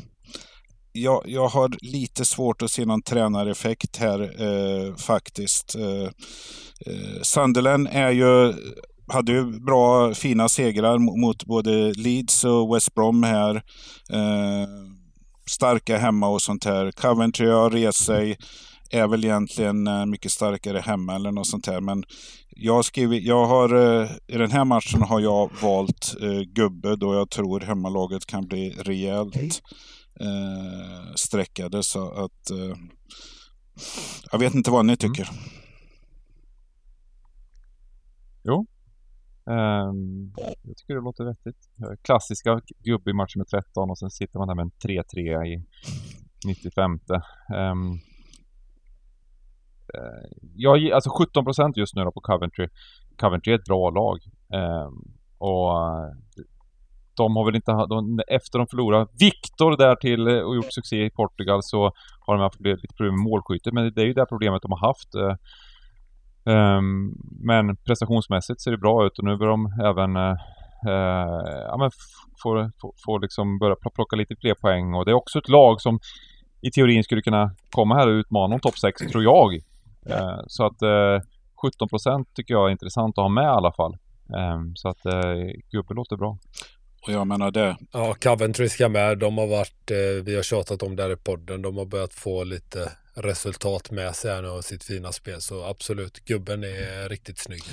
jag, jag har lite svårt att se någon tränareffekt här eh, faktiskt. Eh, eh Sunderland är ju hade ju bra, fina segrar mot både Leeds och West Brom här. Eh, starka hemma och sånt här. Coventry har rest sig, är väl egentligen eh, mycket starkare hemma eller något sånt här. Men jag skrivit, jag har, eh, i den här matchen har jag valt eh, gubbe då jag tror hemmalaget kan bli rejält eh, streckade. Så att eh, jag vet inte vad ni tycker. Um, jag tycker det låter vettigt. Eh, klassiska gubbe i matchen med 13 och sen sitter man där med en 3-3 i 95. Um, ehm, eh, jag, alltså 17% just nu då på Coventry. Coventry är ett bra lag. Um, och eh, de har väl inte, de, efter de förlorade Victor där till och gjort succé i Portugal så har de haft lite problem med målskytte. Men det är ju det problemet de har haft. Ehm, men prestationsmässigt ser det bra ut och nu börjar de även eh, eh, ja, men få, få, få liksom börja pl- plocka lite fler poäng och det är också ett lag som i teorin skulle kunna komma här och utmana om topp 6 tror jag. Eh, så att eh, 17% tycker jag är intressant att ha med i alla fall. Ehm, så att eh, gubbe låter bra. Och jag menar det. Ja, Coventry ska med. De har varit, eh, vi har tjatat om det här i podden, de har börjat få lite resultat med sig här nu av sitt fina spel. Så absolut, gubben är riktigt snygg.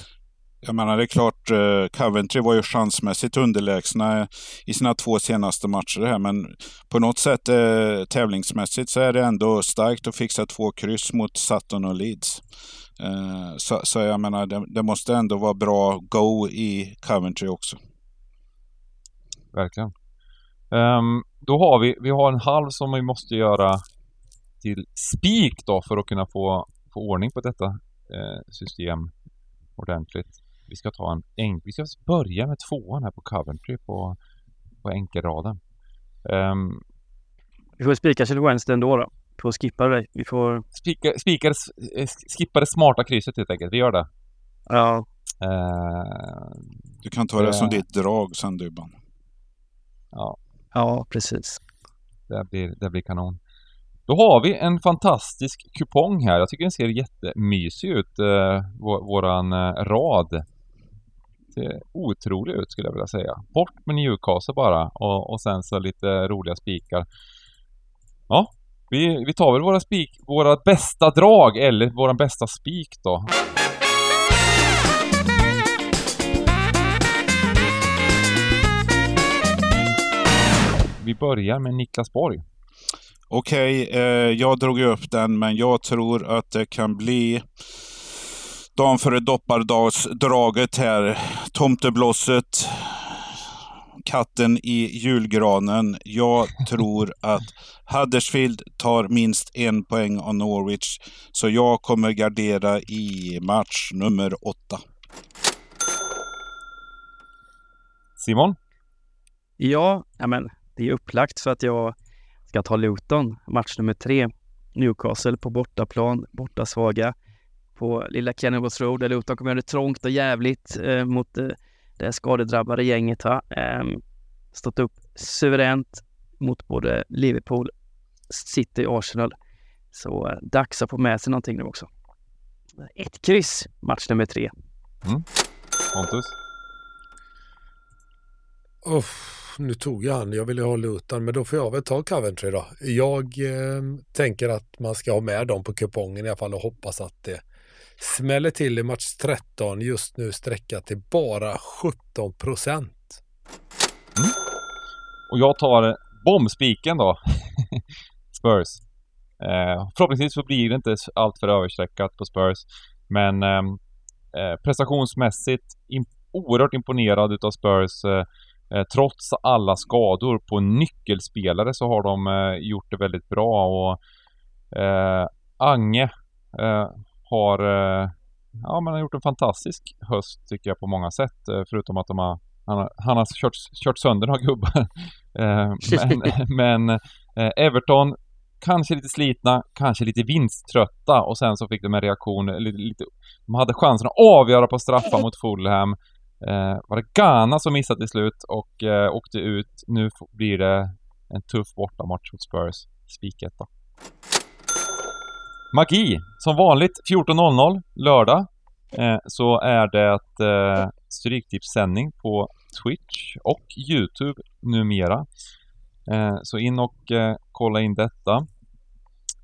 Jag menar det är klart, eh, Coventry var ju chansmässigt underlägsna i sina två senaste matcher här, men på något sätt eh, tävlingsmässigt så är det ändå starkt att fixa två kryss mot Sutton och Leeds. Eh, så, så jag menar, det, det måste ändå vara bra go i Coventry också. Verkligen. Ehm, då har vi, vi har en halv som vi måste göra till spik då för att kunna få, få ordning på detta eh, system ordentligt. Vi ska ta en enk, vi ska börja med tvåan här på Coventry på, på enkelraden. Ehm, Vi får spika till Wednesday ändå då. Vi får skippa det. Vi får... spika, spika det, s- eh, skippa det smarta krysset helt enkelt, vi gör det. Ja, Ehm, Du kan ta det som Eh. ditt drag sen Dybban. ja precis. Det blir, det blir kanon. Då har vi en fantastisk kupong här. Jag tycker den ser jättemysig ut, eh, vår, våran eh, rad. Ser otrolig ut skulle jag vilja säga. Bort med Newcastle bara och, och sen så lite roliga spikar. Ja, vi, vi tar väl våra spik, våra bästa drag eller våran bästa spik då. Vi börjar med Niklas Borg. Okej, eh, jag drog ju upp den, men jag tror att det kan bli dagen före doppardagsdraget här. Tomteblosset, katten i julgranen. Jag tror att Huddersfield tar minst en poäng av Norwich. Så jag kommer gardera i match nummer åtta. Simon? Ja, ja men det är upplagt för att jag ska ta Luton, match nummer tre. Newcastle på bortaplan, borta svaga på lilla Kenilworth Road där Luton kommer göra det trångt och jävligt eh, mot eh, det skadedrabbade gänget. Va? Eh, stått upp suveränt mot både Liverpool, City och Arsenal. Så eh, dags att få med sig någonting nu också. Ett kryss, match nummer tre. Pontus? Uff, nu tog jag han. Jag ville ha Luton, men då får jag väl ta Coventry då. Jag eh, tänker att man ska ha med dem på kupongen i alla fall och hoppas att det smäller till i match 13. Just nu sträckat till bara 17 procent. Mm. Och jag tar bombspiken då. Spurs. Eh, förhoppningsvis så blir det inte allt för överstreckat på Spurs. Men ehm, eh, prestationsmässigt imp oerhört imponerad utav Spurs. Eh, trots alla skador på nyckelspelare så har de eh, gjort det väldigt bra och eh, Ange eh, har, eh, ja, men har gjort en fantastisk höst tycker jag på många sätt. eh, Förutom att de har, han har, han har kört, kört sönder några gubbar. Eh, men men eh, Everton kanske lite slitna, kanske lite vinsttrötta och sen så fick de en reaktion, lite, lite, de hade chansen att avgöra på straffar mot Fulham. Eh, var det Ghana som missade till slut och eh, åkte ut. Nu blir det en tuff bortamatch mot Spurs. Spiketta. Magi! Som vanligt 14.00 lördag eh, så är det eh, Stryktipssändning på Twitch och Youtube numera. Eh, så in och eh, kolla in detta.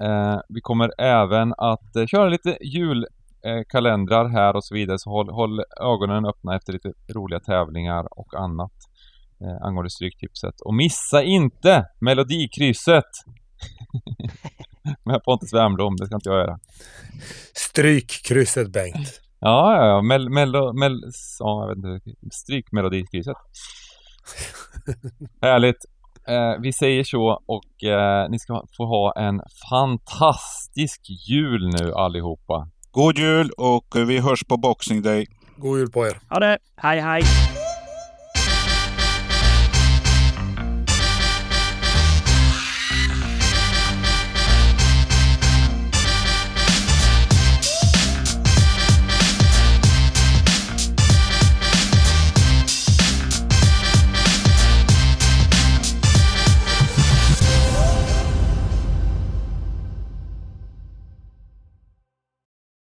Eh, vi kommer även att eh, köra lite jul julkalendrar här och så vidare, så håll, håll ögonen öppna efter lite roliga tävlingar och annat eh, angående Stryktipset. Och missa inte Melodikrysset! Med Pontus Wernbloom, det ska inte jag göra. Strykkrysset Bengt. Ja, ja, ja. Mel, melo, mel, ja, jag vet inte. Stryk Melodikrysset. Härligt. Eh, vi säger så och eh, ni ska få ha en fantastisk jul nu allihopa. God jul och vi hörs på Boxing Day. God jul på er. Ha det! Hej hej!